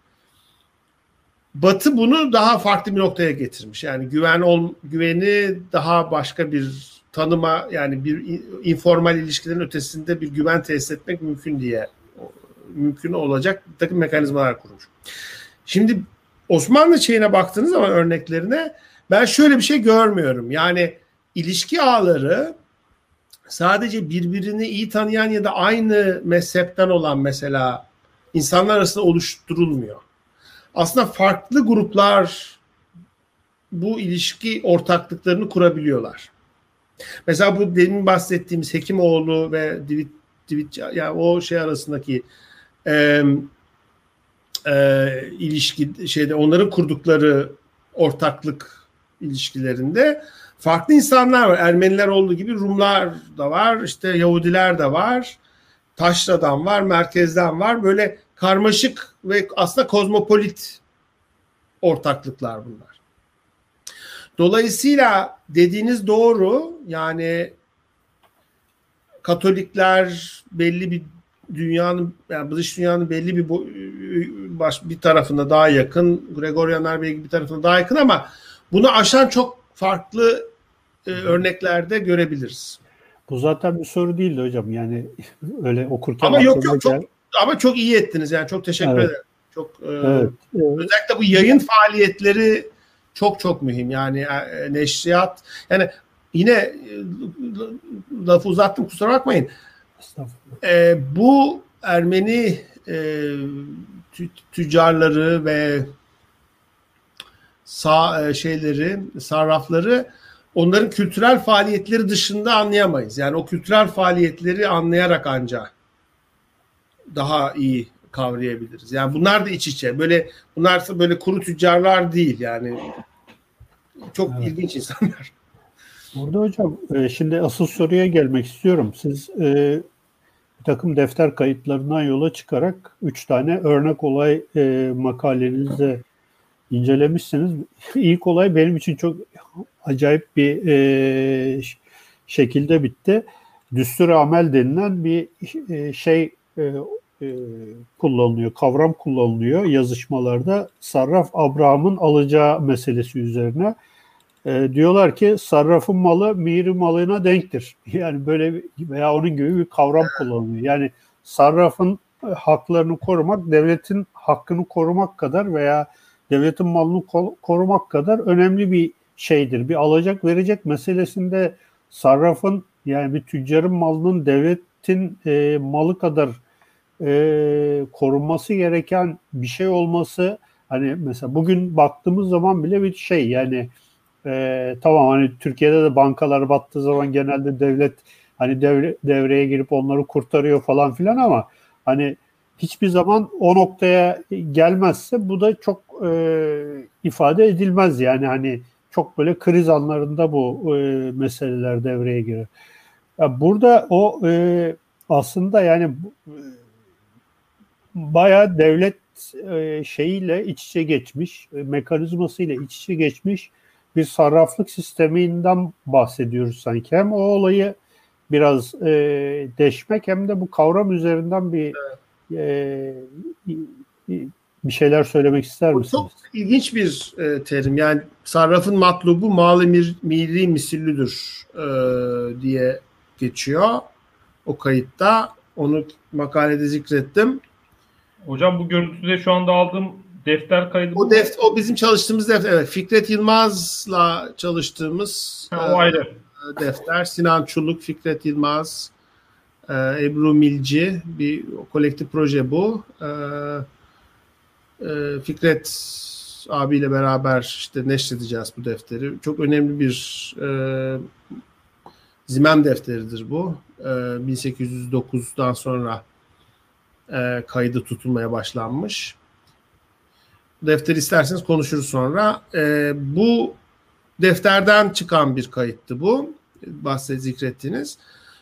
Batı bunu daha farklı bir noktaya getirmiş. Yani güven ol, güveni daha başka bir tanıma yani bir informal ilişkilerin ötesinde bir güven tesis etmek mümkün diye mümkün olacak bir takım mekanizmalar kurmuş. Şimdi Osmanlı şeyine baktığınız zaman örneklerine ben şöyle bir şey görmüyorum. Yani ilişki ağları sadece birbirini iyi tanıyan ya da aynı mezhepten olan mesela insanlar arasında oluşturulmuyor aslında farklı gruplar bu ilişki ortaklıklarını kurabiliyorlar. Mesela bu demin bahsettiğimiz Hekimoğlu ve Divit, Divit ya yani o şey arasındaki e, e, ilişki şeyde onların kurdukları ortaklık ilişkilerinde farklı insanlar var. Ermeniler olduğu gibi Rumlar da var, işte Yahudiler de var, Taşra'dan var, merkezden var. Böyle karmaşık ve aslında kozmopolit ortaklıklar bunlar. Dolayısıyla dediğiniz doğru yani Katolikler belli bir dünyanın yani dış dünyanın belli bir baş bir tarafına daha yakın, Gregorianlar belki bir tarafına daha yakın ama bunu aşan çok farklı e, örneklerde görebiliriz. Bu zaten bir soru değildi hocam. Yani öyle okurken ama yok yok çok ama çok iyi ettiniz yani çok teşekkür evet. ederim. Çok e, evet, özellikle bu yayın faaliyetleri çok çok mühim. Yani e, neşriyat yani yine e, lafı uzattım kusura bakmayın. E, bu Ermeni e, tüccarları ve sağ e, şeyleri, sarrafları onların kültürel faaliyetleri dışında anlayamayız. Yani o kültürel faaliyetleri anlayarak ancak daha iyi kavrayabiliriz. Yani bunlar da iç içe. Böyle bunlar böyle kuru tüccarlar değil yani. Çok evet. ilginç insanlar. Burada hocam e, şimdi asıl soruya gelmek istiyorum. Siz e, bir takım defter kayıtlarından yola çıkarak üç tane örnek olay e, makalenizde incelemişsiniz. İlk olay benim için çok acayip bir e, şekilde bitti. Düstur amel denilen bir e, şey e, e, kullanılıyor, kavram kullanılıyor yazışmalarda. Sarraf Abraham'ın alacağı meselesi üzerine. E, diyorlar ki sarrafın malı miri malına denktir. Yani böyle veya onun gibi bir kavram kullanılıyor. Yani sarrafın haklarını korumak devletin hakkını korumak kadar veya devletin malını korumak kadar önemli bir şeydir. Bir alacak verecek meselesinde sarrafın yani bir tüccarın malının devletin e, malı kadar e, korunması gereken bir şey olması hani mesela bugün baktığımız zaman bile bir şey yani e, tamam hani Türkiye'de de bankalar battığı zaman genelde devlet hani devre, devreye girip onları kurtarıyor falan filan ama hani hiçbir zaman o noktaya gelmezse bu da çok e, ifade edilmez yani hani çok böyle kriz anlarında bu e, meseleler devreye girer. Ya burada o e, aslında yani bayağı devlet e, şeyiyle iç içe geçmiş, e, mekanizmasıyla iç içe geçmiş bir sarraflık sisteminden bahsediyoruz sanki. Hem o olayı biraz e, deşmek hem de bu kavram üzerinden bir e, bir şeyler söylemek ister misiniz? Çok ilginç bir e, terim. Yani sarrafın matlubu malı mir, miri misillüdür e, diye geçiyor o kayıtta. Onu makalede zikrettim. Hocam bu görüntüde şu anda aldığım defter kaydı. O, def, o bizim çalıştığımız defter. Evet, Fikret Yılmaz'la çalıştığımız ha, o ayrı. E, defter. Sinan Çuluk, Fikret Yılmaz, e, Ebru Milci bir kolektif proje bu. E, e, Fikret abiyle beraber işte neşredeceğiz bu defteri. Çok önemli bir e, zimem defteridir bu. E, 1809'dan sonra e, kaydı tutulmaya başlanmış. Defter isterseniz konuşuruz sonra. E, bu defterden çıkan bir kayıttı bu. Bahset zikrettiniz.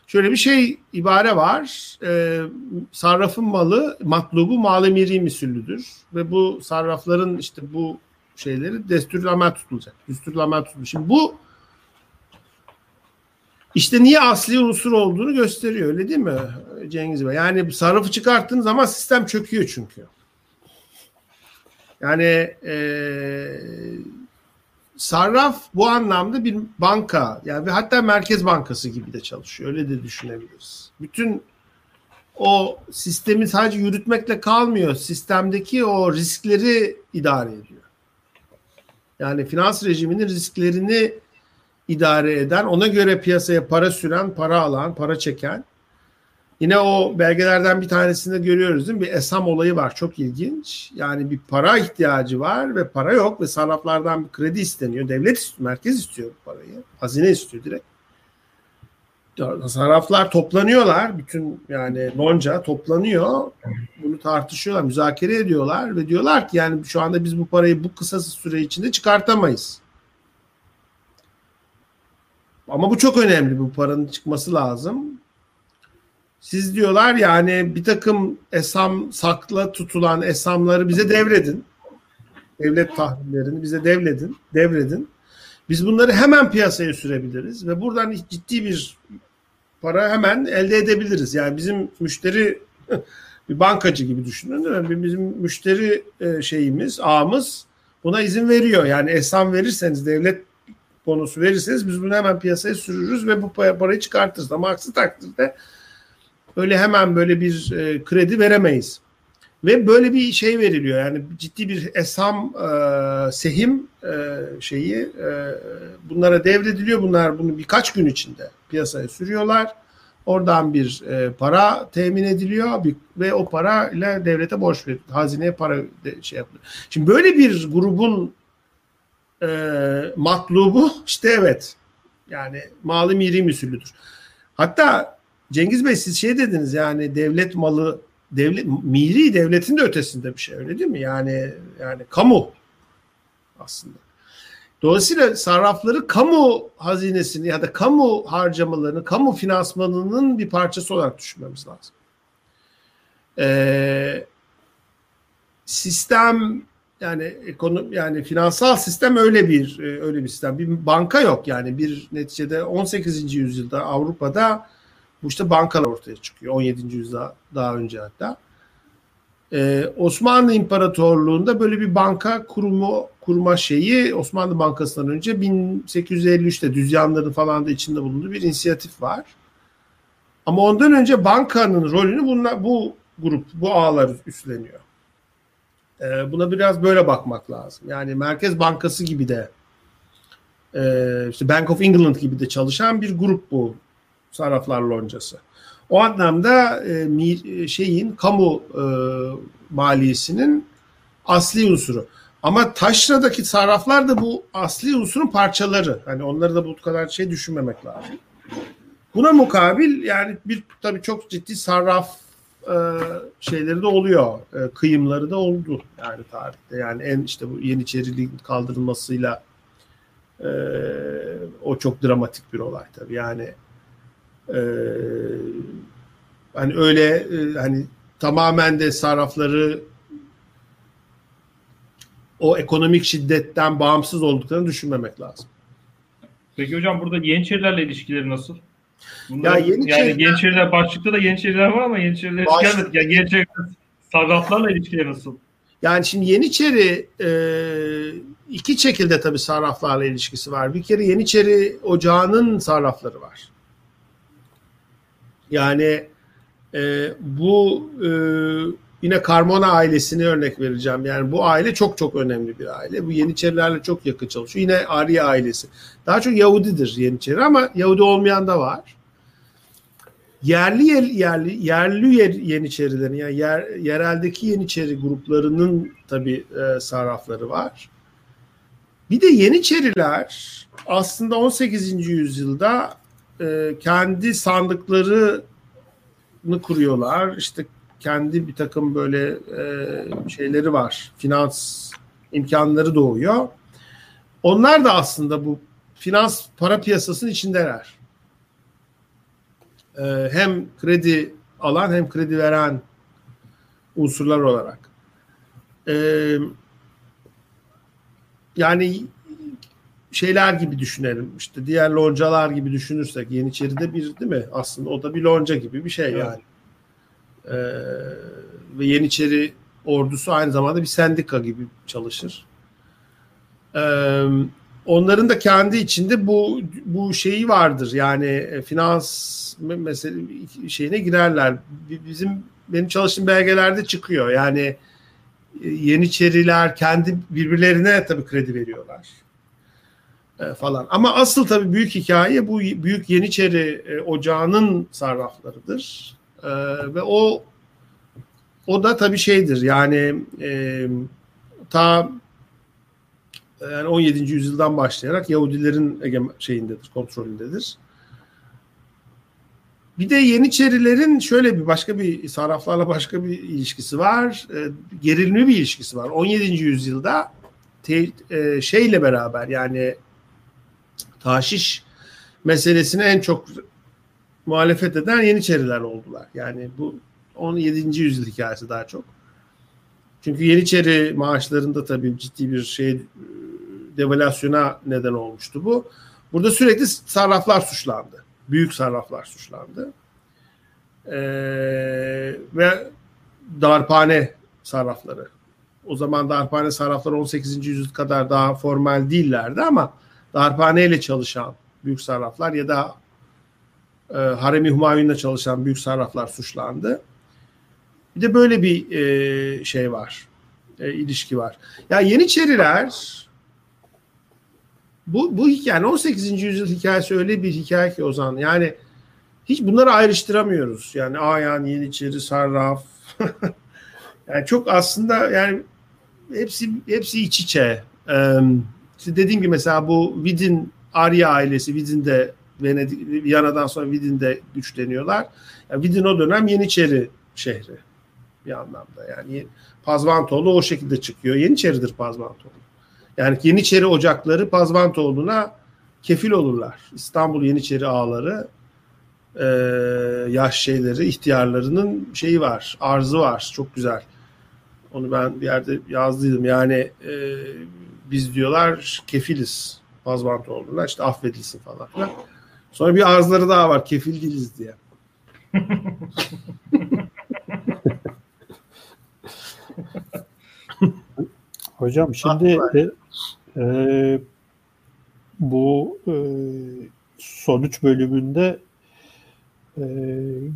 Şöyle bir şey ibare var. E, sarrafın malı matlubu malemiri misüllüdür. Ve bu sarrafların işte bu şeyleri destürlü tutulacak. Düsturlu amel tutulacak. Şimdi bu işte niye asli unsur olduğunu gösteriyor öyle değil mi Cengiz Bey? Yani sarrafı çıkarttığınız zaman sistem çöküyor çünkü. Yani e, sarraf bu anlamda bir banka yani hatta Merkez Bankası gibi de çalışıyor. Öyle de düşünebiliriz. Bütün o sistemi sadece yürütmekle kalmıyor. Sistemdeki o riskleri idare ediyor. Yani finans rejiminin risklerini idare eden, ona göre piyasaya para süren, para alan, para çeken. Yine o belgelerden bir tanesinde görüyoruz değil mi? Bir esam olayı var. Çok ilginç. Yani bir para ihtiyacı var ve para yok ve sarraflardan bir kredi isteniyor. Devlet istiyor, merkez istiyor bu parayı. Hazine istiyor direkt. Sarraflar toplanıyorlar. Bütün yani lonca toplanıyor. Bunu tartışıyorlar, müzakere ediyorlar ve diyorlar ki yani şu anda biz bu parayı bu kısa süre içinde çıkartamayız. Ama bu çok önemli. Bu paranın çıkması lazım. Siz diyorlar yani bir takım esam sakla tutulan esamları bize devredin. Devlet tahvillerini bize devledin, devredin. Biz bunları hemen piyasaya sürebiliriz ve buradan ciddi bir para hemen elde edebiliriz. Yani bizim müşteri bir bankacı gibi düşünün değil mi? Bizim müşteri e, şeyimiz, ağımız buna izin veriyor. Yani esam verirseniz devlet bonusu verirseniz biz bunu hemen piyasaya sürürüz ve bu parayı çıkartırız. Ama aksi takdirde öyle hemen böyle bir e, kredi veremeyiz. Ve böyle bir şey veriliyor yani ciddi bir esam e, sehim e, şeyi e, bunlara devrediliyor. Bunlar bunu birkaç gün içinde piyasaya sürüyorlar. Oradan bir e, para temin ediliyor bir, ve o para ile devlete borç veriliyor. Hazineye para de, şey yapılıyor. Şimdi böyle bir grubun e, matlubu işte evet yani malı miri müsüllüdür. Hatta Cengiz Bey siz şey dediniz yani devlet malı devlet miri devletin de ötesinde bir şey öyle değil mi? Yani yani kamu aslında. Dolayısıyla sarrafları kamu hazinesini ya da kamu harcamalarını, kamu finansmanının bir parçası olarak düşünmemiz lazım. Ee, sistem yani ekonomi yani finansal sistem öyle bir e, öyle bir sistem. Bir banka yok yani bir neticede 18. yüzyılda Avrupa'da bu işte bankalar ortaya çıkıyor. 17. yüzyılda daha önce hatta. Ee, Osmanlı İmparatorluğu'nda böyle bir banka kurumu kurma şeyi Osmanlı Bankası'ndan önce 1853'te Düzyanların falan da içinde bulunduğu bir inisiyatif var. Ama ondan önce bankanın rolünü bunlar, bu grup, bu ağlar üstleniyor. E, buna biraz böyle bakmak lazım. Yani Merkez Bankası gibi de e, işte Bank of England gibi de çalışan bir grup bu sarraflar loncası. O anlamda e, şeyin kamu e, maliyesinin asli unsuru. Ama taşradaki sarraflar da bu asli unsurun parçaları. Hani onları da bu kadar şey düşünmemek lazım. Buna mukabil yani bir tabii çok ciddi sarraf e, şeyleri de oluyor. E, kıyımları da oldu yani tarihte. Yani en işte bu Yeniçeriliğin kaldırılmasıyla e, o çok dramatik bir olay tabii. Yani e, hani öyle e, hani tamamen de sarrafları o ekonomik şiddetten bağımsız olduklarını düşünmemek lazım. Peki hocam burada Yeniçerilerle ilişkileri nasıl? Bunlar, ya Yeniçeriler, yani Yeniçeriler başlıkta da Yeniçeriler var ama Yeniçeriler hiç gelmedik. Yani Yeniçeriler sarraflarla ilişkileri nasıl? Yani şimdi Yeniçeri e, iki şekilde tabii sarraflarla ilişkisi var. Bir kere Yeniçeri ocağının sarrafları var. Yani e, bu e, yine Carmona ailesini örnek vereceğim. Yani bu aile çok çok önemli bir aile. Bu Yeniçerilerle çok yakın çalışıyor. Yine Arya ailesi. Daha çok Yahudidir Yeniçeri ama Yahudi olmayan da var. Yerli yerli yerli yer, Yeniçerilerin yani yer, yereldeki Yeniçeri gruplarının tabi e, sarrafları var. Bir de Yeniçeriler aslında 18. yüzyılda e, kendi sandıklarını kuruyorlar. İşte kendi bir takım böyle e, şeyleri var. Finans imkanları doğuyor. Onlar da aslında bu finans para piyasasının içindeler. E, hem kredi alan hem kredi veren unsurlar olarak. E, yani şeyler gibi düşünelim. İşte diğer loncalar gibi düşünürsek Yeniçeri'de bir değil mi? Aslında o da bir lonca gibi bir şey yani. Ee, ve Yeniçeri ordusu aynı zamanda bir sendika gibi çalışır. Ee, onların da kendi içinde bu bu şeyi vardır. Yani e, finans mesele şeyine girerler. Bizim benim çalıştığım belgelerde çıkıyor. Yani e, Yeniçeriler kendi birbirlerine tabii kredi veriyorlar e, falan. Ama asıl tabii büyük hikaye bu büyük Yeniçeri e, ocağının sarraflarıdır. E, ve o o da tabii şeydir yani e, ta yani 17. yüzyıldan başlayarak Yahudilerin şeyindedir, kontrolündedir. Bir de Yeniçerilerin şöyle bir başka bir sarraflarla başka bir ilişkisi var. E, gerilimli bir ilişkisi var. 17. yüzyılda te, e, şeyle beraber yani taşiş meselesine en çok muhalefet eden Yeniçeriler oldular. Yani bu 17. yüzyıl hikayesi daha çok. Çünkü Yeniçeri maaşlarında tabii ciddi bir şey devalüasyona neden olmuştu bu. Burada sürekli sarraflar suçlandı. Büyük sarraflar suçlandı. Ee, ve darphane sarrafları. O zaman darphane sarrafları 18. yüzyıl kadar daha formal değillerdi ama darphaneyle çalışan büyük sarraflar ya da e, Haremi Humayun'la çalışan büyük sarraflar suçlandı. Bir de böyle bir e, şey var. E, ilişki var. Ya Yeniçeriler bu, bu hikaye 18. yüzyıl hikayesi öyle bir hikaye ki o zaman. Yani hiç bunları ayrıştıramıyoruz. Yani Ayan, Yeniçeri, Sarraf. yani çok aslında yani hepsi hepsi iç içe. Ee, işte dediğim gibi mesela bu Vidin Arya ailesi Vidin'de Venedik Viyana'dan sonra Vidin'de güçleniyorlar. Yani Vidin o dönem Yeniçeri şehri bir anlamda. Yani Pazvantoğlu o şekilde çıkıyor. Yeniçeridir Pazvantoğlu. Yani Yeniçeri ocakları Pazvantoğlu'na kefil olurlar. İstanbul Yeniçeri ağları e, yaş şeyleri, ihtiyarlarının şeyi var, arzı var. Çok güzel. Onu ben bir yerde yazdıydım. Yani e, biz diyorlar kefiliz Pazvantoğlu'na işte affedilsin falan filan. Sonra bir arzları daha var kefil değiliz diye. Hocam şimdi e, e, bu e, sonuç bölümünde e,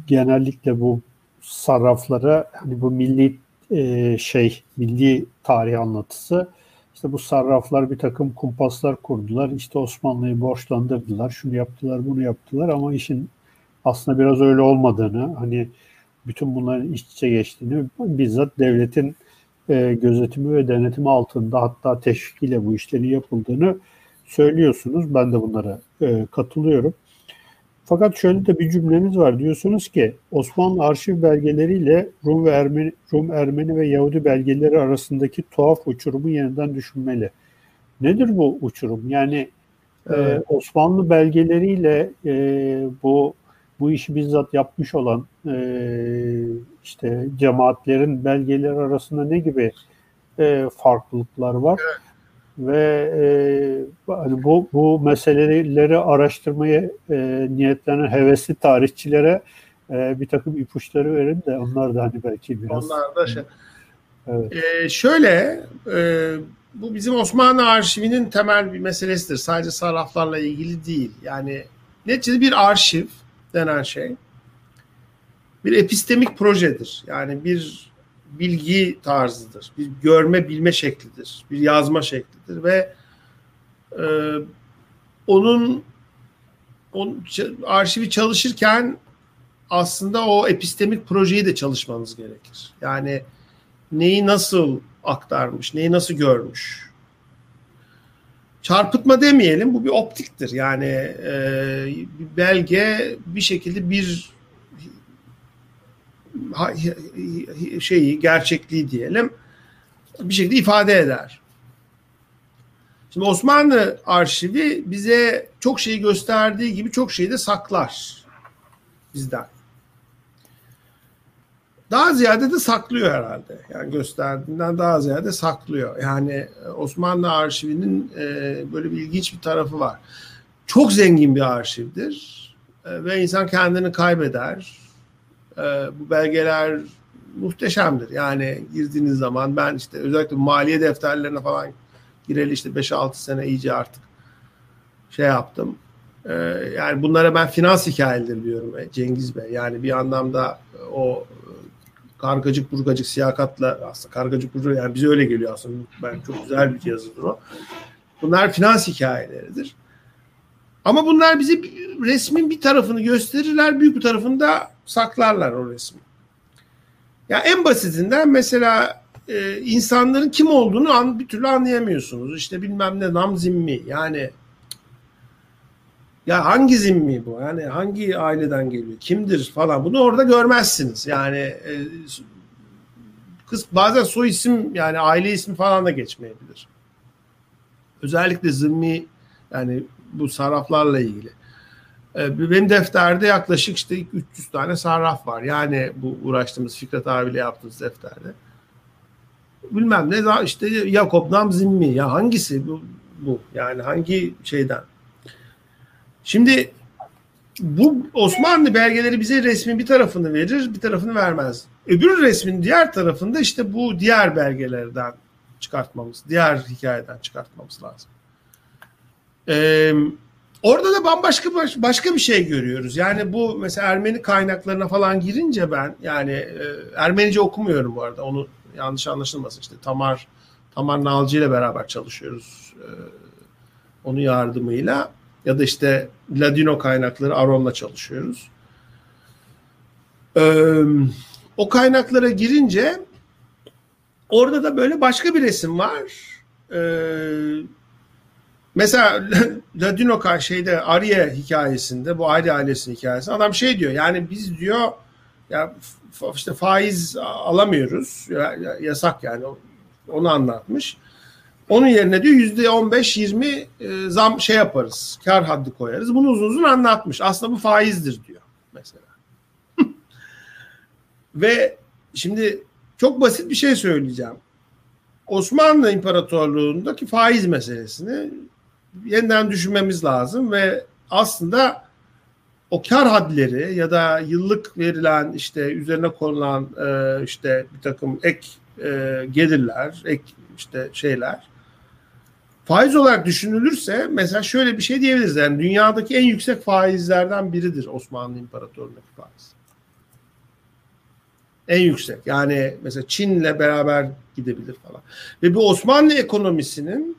genellikle bu sarraflara hani bu milli e, şey milli tarih anlatısı. İşte bu sarraflar bir takım kumpaslar kurdular. İşte Osmanlı'yı borçlandırdılar. Şunu yaptılar, bunu yaptılar ama işin aslında biraz öyle olmadığını, hani bütün bunların iç içe geçtiğini bizzat devletin e, gözetimi ve denetimi altında hatta teşvikiyle bu işlerin yapıldığını söylüyorsunuz. Ben de bunlara e, katılıyorum. Fakat şöyle de bir cümleniz var. Diyorsunuz ki Osmanlı arşiv belgeleriyle Rum ve Ermeni, Rum, Ermeni ve Yahudi belgeleri arasındaki tuhaf uçurumu yeniden düşünmeli. Nedir bu uçurum? Yani e, evet. e, Osmanlı belgeleriyle e, bu bu işi bizzat yapmış olan e, işte cemaatlerin belgeleri arasında ne gibi e, farklılıklar var? Evet ve e, hani bu bu meseleleri araştırmayı e, niyetlenen hevesli tarihçilere e, bir takım ipuçları verin de onlar da hani belki biraz. Onlar da şey. Evet. E, şöyle e, bu bizim Osmanlı arşivinin temel bir meselesidir. Sadece sarraflarla ilgili değil. Yani neticede bir arşiv denen şey bir epistemik projedir. Yani bir bilgi tarzıdır. Bir görme bilme şeklidir. Bir yazma şeklidir ve e, onun, onun arşivi çalışırken aslında o epistemik projeyi de çalışmanız gerekir. Yani neyi nasıl aktarmış, neyi nasıl görmüş. Çarpıtma demeyelim, bu bir optiktir. Yani e, belge bir şekilde bir şeyi, gerçekliği diyelim bir şekilde ifade eder. Şimdi Osmanlı arşivi bize çok şeyi gösterdiği gibi çok şeyi de saklar bizden. Daha ziyade de saklıyor herhalde. Yani gösterdiğinden daha ziyade saklıyor. Yani Osmanlı arşivinin e, böyle bir ilginç bir tarafı var. Çok zengin bir arşivdir e, ve insan kendini kaybeder e, bu belgeler muhteşemdir. Yani girdiğiniz zaman ben işte özellikle maliye defterlerine falan gireli işte 5-6 sene iyice artık şey yaptım. Ee, yani bunlara ben finans hikayeleri diyorum e, Cengiz Bey. Yani bir anlamda o e, kargacık burgacık siyakatla aslında kargacık burgacık yani bize öyle geliyor aslında. Ben çok güzel bir yazıdır o. Bunlar finans hikayeleridir. Ama bunlar bize resmin bir tarafını gösterirler, büyük bir tarafını da saklarlar o resmi. Ya en basitinden mesela e, insanların kim olduğunu an, bir türlü anlayamıyorsunuz. İşte bilmem ne nam zimmi yani ya hangi zimmi bu? Yani hangi aileden geliyor? Kimdir falan. Bunu orada görmezsiniz. Yani e, kız bazen soy isim yani aile ismi falan da geçmeyebilir. Özellikle zimmi yani bu sarraflarla ilgili. Ee, benim defterde yaklaşık işte 300 tane sarraf var. Yani bu uğraştığımız Fikret abiyle yaptığımız defterde. Bilmem ne daha işte Yakob Nam Zimmi ya hangisi bu, bu yani hangi şeyden. Şimdi bu Osmanlı belgeleri bize resmin bir tarafını verir, bir tarafını vermez. Öbür resmin diğer tarafında işte bu diğer belgelerden çıkartmamız, diğer hikayeden çıkartmamız lazım. Ee, orada da bambaşka başka bir şey görüyoruz. Yani bu mesela Ermeni kaynaklarına falan girince ben yani e, Ermenice okumuyorum bu arada. Onu yanlış anlaşılmasın işte Tamar Tamar Nalcı ile beraber çalışıyoruz. E, onun yardımıyla ya da işte Ladino kaynakları Aron'la çalışıyoruz. E, o kaynaklara girince orada da böyle başka bir resim var. Eee Mesela Ladino şeyde Arya hikayesinde bu Arya ailesinin hikayesi adam şey diyor yani biz diyor ya işte faiz alamıyoruz ya, yasak yani onu anlatmış. Onun yerine diyor yüzde on beş yirmi e, zam şey yaparız kar haddi koyarız. Bunu uzun uzun anlatmış. Aslında bu faizdir diyor mesela. Ve şimdi çok basit bir şey söyleyeceğim. Osmanlı İmparatorluğu'ndaki faiz meselesini yeniden düşünmemiz lazım ve aslında o kar hadleri ya da yıllık verilen işte üzerine konulan e, işte bir takım ek e, gelirler, ek işte şeyler faiz olarak düşünülürse mesela şöyle bir şey diyebiliriz. Yani dünyadaki en yüksek faizlerden biridir Osmanlı İmparatorluğu'ndaki faiz. En yüksek. Yani mesela Çin'le beraber gidebilir falan. Ve bu Osmanlı ekonomisinin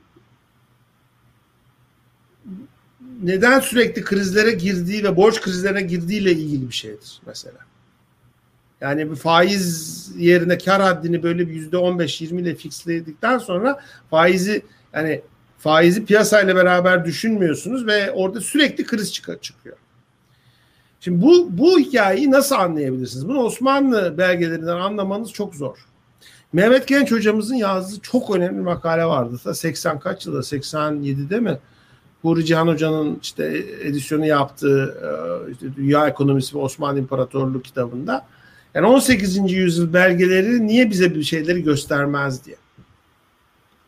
neden sürekli krizlere girdiği ve borç krizlerine girdiğiyle ilgili bir şeydir mesela. Yani bir faiz yerine kar haddini böyle bir yüzde 15-20 ile fixledikten sonra faizi yani faizi piyasayla beraber düşünmüyorsunuz ve orada sürekli kriz çıkıyor. Şimdi bu bu hikayeyi nasıl anlayabilirsiniz? Bunu Osmanlı belgelerinden anlamanız çok zor. Mehmet Genç hocamızın yazdığı çok önemli makale vardı. 80 kaç yılda 87'de mi? Huri Cihan Hoca'nın işte edisyonu yaptığı e, işte Dünya Ekonomisi ve Osmanlı İmparatorluğu kitabında yani 18. yüzyıl belgeleri niye bize bir şeyleri göstermez diye.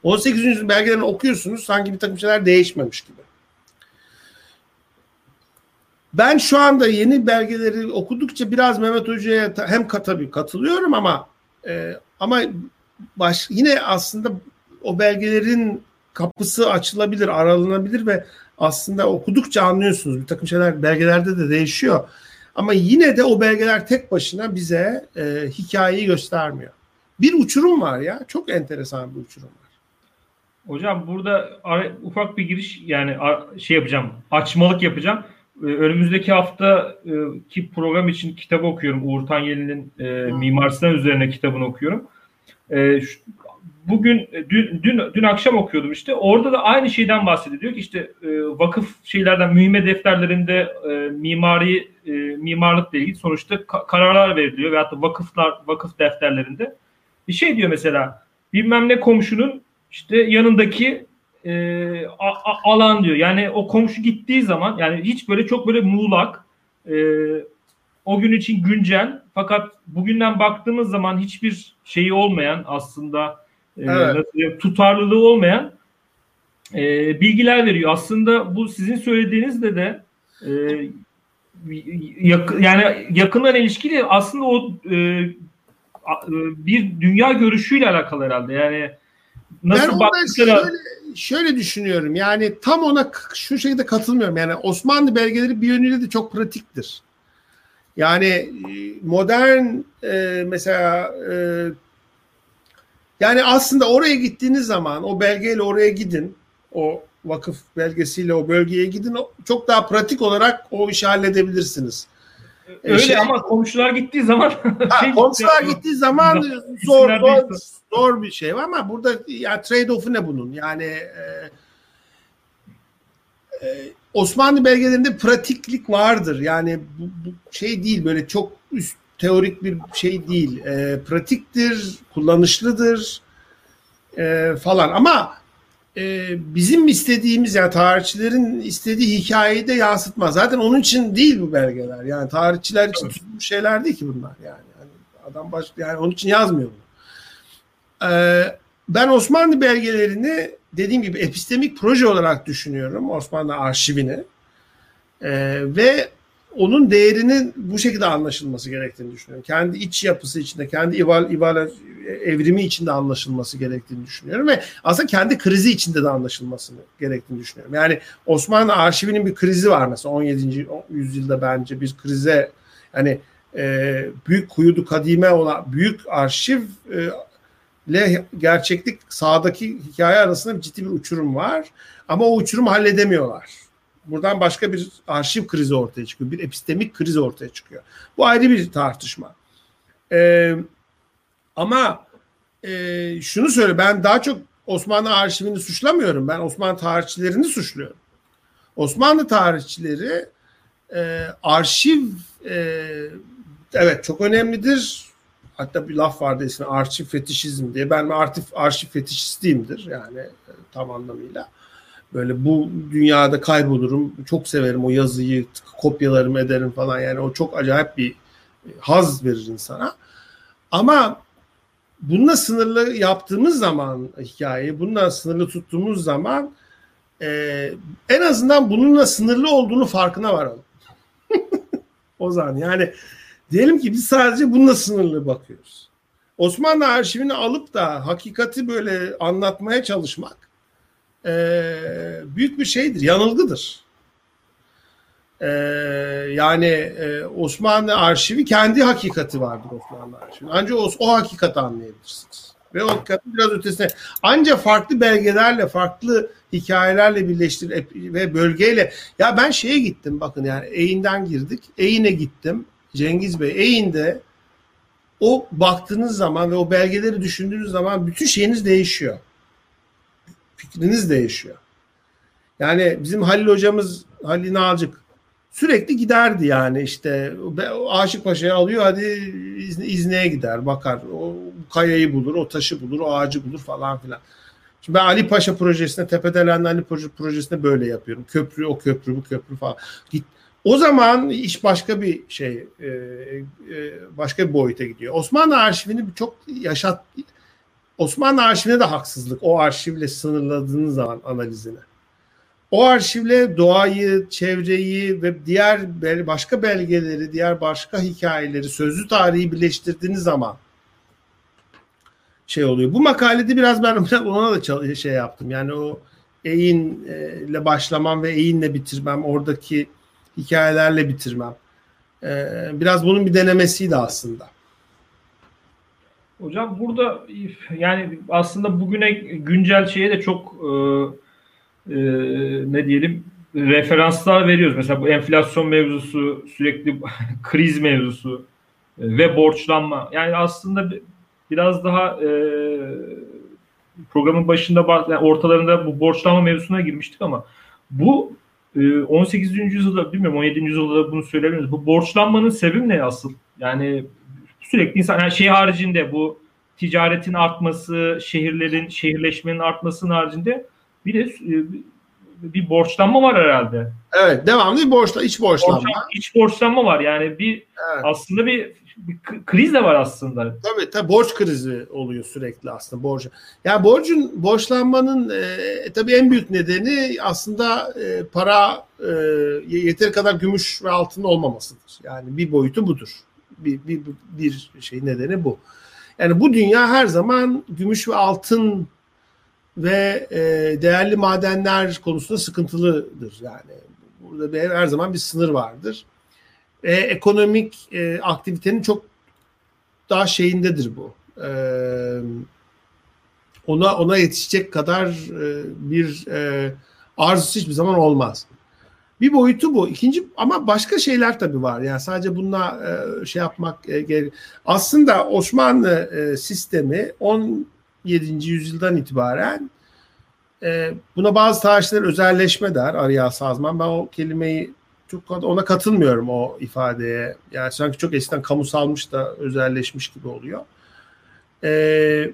18. yüzyıl belgelerini okuyorsunuz sanki bir takım şeyler değişmemiş gibi. Ben şu anda yeni belgeleri okudukça biraz Mehmet Hoca'ya hem tabii katılıyorum ama e, ama baş, yine aslında o belgelerin kapısı açılabilir, aralanabilir ve aslında okudukça anlıyorsunuz. Bir takım şeyler belgelerde de değişiyor. Ama yine de o belgeler tek başına bize e, hikayeyi göstermiyor. Bir uçurum var ya. Çok enteresan bir uçurum var. Hocam burada ufak bir giriş yani şey yapacağım. Açmalık yapacağım. Ee, önümüzdeki hafta e, ki program için kitap okuyorum. Uğur Tanyeli'nin e, Mimar Sinan üzerine kitabını okuyorum. E, bugün e, dün, dün dün akşam okuyordum işte. Orada da aynı şeyden bahsediyor. Diyor ki işte e, vakıf şeylerden mühimme defterlerinde e, mimari e, mimarlıkla ilgili sonuçta ka- kararlar veriliyor veyahut da vakıflar vakıf defterlerinde. Bir şey diyor mesela bilmem ne komşunun işte yanındaki e, a, a, alan diyor. Yani o komşu gittiği zaman yani hiç böyle çok böyle muğlak e, o gün için güncel fakat bugünden baktığımız zaman hiçbir şeyi olmayan aslında evet. nasıl, tutarlılığı olmayan e, bilgiler veriyor. Aslında bu sizin söylediğinizde de e, yak, yani yakından ilişkili aslında o e, e, bir dünya görüşüyle alakalı herhalde. Yani nasıl ben şöyle, şöyle düşünüyorum. Yani tam ona şu şekilde katılmıyorum. Yani Osmanlı belgeleri bir yönüyle de çok pratiktir. Yani e, modern e, mesela e, yani aslında oraya gittiğiniz zaman o belgeyle oraya gidin. O vakıf belgesiyle o bölgeye gidin. Çok daha pratik olarak o işi halledebilirsiniz. Öyle şey, ama komşular gittiği zaman ha, şey komşular gittiği zaman zor zor, zor bir şey var ama burada ya trade-off'u ne bunun? Yani e, e, Osmanlı belgelerinde pratiklik vardır. Yani bu, bu şey değil böyle çok üst teorik bir şey değil. E, pratiktir, kullanışlıdır e, falan ama e, bizim istediğimiz yani tarihçilerin istediği hikayeyi de yansıtmaz. Zaten onun için değil bu belgeler. Yani tarihçiler için tutulmuş şeyler değil ki bunlar yani. yani adam baş yani onun için yazmıyor bunu. Ee, ben Osmanlı belgelerini dediğim gibi epistemik proje olarak düşünüyorum. Osmanlı arşivini. Ee, ve onun değerinin bu şekilde anlaşılması gerektiğini düşünüyorum. Kendi iç yapısı içinde, kendi ival, ival evrimi içinde anlaşılması gerektiğini düşünüyorum ve aslında kendi krizi içinde de anlaşılması gerektiğini düşünüyorum. Yani Osmanlı arşivinin bir krizi var mesela 17. yüzyılda bence bir krize yani e, büyük kuyudu kadime olan büyük arşiv e, ile gerçeklik sağdaki hikaye arasında ciddi bir uçurum var. Ama o uçurumu halledemiyorlar buradan başka bir arşiv krizi ortaya çıkıyor. Bir epistemik kriz ortaya çıkıyor. Bu ayrı bir tartışma. Ee, ama e, şunu söyle ben daha çok Osmanlı arşivini suçlamıyorum. Ben Osmanlı tarihçilerini suçluyorum. Osmanlı tarihçileri e, arşiv e, evet çok önemlidir. Hatta bir laf vardı ismi arşiv fetişizm diye. Ben arşiv, arşiv fetişistiyimdir yani e, tam anlamıyla. Böyle bu dünyada kaybolurum. Çok severim o yazıyı, kopyalarımı ederim falan. Yani o çok acayip bir haz verir insana. Ama bununla sınırlı yaptığımız zaman hikayeyi, bununla sınırlı tuttuğumuz zaman e, en azından bununla sınırlı olduğunu farkına varalım. o zaman yani diyelim ki biz sadece bununla sınırlı bakıyoruz. Osmanlı arşivini alıp da hakikati böyle anlatmaya çalışmak e, büyük bir şeydir, yanılgıdır. Ee, yani e, Osmanlı arşivi kendi hakikati vardır Osmanlı arşivi. Ancak o, o hakikati anlayabilirsiniz. Ve o hakikatin biraz ötesine. Ancak farklı belgelerle, farklı hikayelerle birleştir ve bölgeyle. Ya ben şeye gittim bakın yani Eğin'den girdik. Eğin'e gittim. Cengiz Bey Eğin'de o baktığınız zaman ve o belgeleri düşündüğünüz zaman bütün şeyiniz değişiyor. Fikriniz değişiyor. Yani bizim Halil hocamız Halil Nalcık sürekli giderdi yani işte Aşık Paşa'yı alıyor hadi İzne'ye gider bakar o kayayı bulur o taşı bulur o ağacı bulur falan filan. Şimdi ben Ali Paşa projesinde Tepedelen'de Ali Paşa projesinde böyle yapıyorum. Köprü o köprü bu köprü falan. Git. O zaman iş başka bir şey e, e, başka bir boyuta gidiyor. Osmanlı arşivini çok yaşat Osmanlı arşivine de haksızlık o arşivle sınırladığınız zaman analizini. O arşivle doğayı, çevreyi ve diğer başka belgeleri, diğer başka hikayeleri, sözlü tarihi birleştirdiğiniz zaman şey oluyor. Bu makalede biraz ben ona da şey yaptım. Yani o eğinle başlamam ve eğinle bitirmem, oradaki hikayelerle bitirmem. Biraz bunun bir denemesiydi aslında. Hocam burada yani aslında bugüne güncel şeye de çok e, e, ne diyelim referanslar veriyoruz. Mesela bu enflasyon mevzusu, sürekli kriz mevzusu e, ve borçlanma. Yani aslında biraz daha e, programın başında yani ortalarında bu borçlanma mevzusuna girmiştik ama bu e, 18. yüzyılda bilmiyorum 17. yüzyılda bunu söyleyebiliriz. Bu borçlanmanın sebebi ne asıl? Yani sürekli insan yani şey haricinde bu ticaretin artması, şehirlerin şehirleşmenin artmasının haricinde bir de e, bir borçlanma var herhalde. Evet, devamlı bir borçla iç borçlanma. Borçlan, iç borçlanma var. Yani bir evet. aslında bir, bir kriz de var aslında. Tabii tabii borç krizi oluyor sürekli aslında borç. Yani borcun borçlanmanın e, tabii en büyük nedeni aslında e, para e, yeteri kadar gümüş ve altın olmamasıdır. Yani bir boyutu budur. Bir, bir, bir şey nedeni bu. Yani bu dünya her zaman gümüş ve altın ve e, değerli madenler konusunda sıkıntılıdır. Yani burada bir, her zaman bir sınır vardır. E, ekonomik e, aktivitenin çok daha şeyindedir bu. E, ona ona yetişecek kadar e, bir e, arzusu hiçbir zaman olmaz. Bir boyutu bu. İkinci ama başka şeyler tabii var. Yani sadece bununla e, şey yapmak e, gerek. Aslında Osmanlı e, sistemi 17. yüzyıldan itibaren e, buna bazı tarihçiler özelleşme der Arya Sazman. Ben o kelimeyi çok ona katılmıyorum o ifadeye. Yani sanki çok eskiden kamusalmış da özelleşmiş gibi oluyor. E,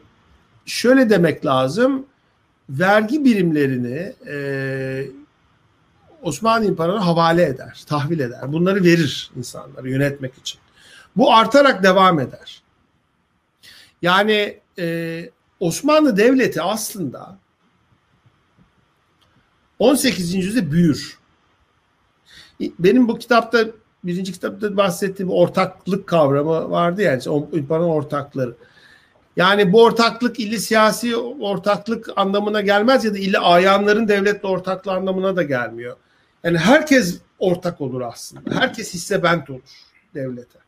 şöyle demek lazım. Vergi birimlerini e, Osmanlı İmparatorluğu havale eder, tahvil eder. Bunları verir insanlara yönetmek için. Bu artarak devam eder. Yani e, Osmanlı Devleti aslında 18. yüzyılda büyür. Benim bu kitapta birinci kitapta bahsettiğim ortaklık kavramı vardı yani İmparatorluğun ortakları. Yani bu ortaklık illi siyasi ortaklık anlamına gelmez ya da illi ayanların devletle ortaklığı anlamına da gelmiyor. Yani herkes ortak olur aslında. Herkes hissebent olur devlete.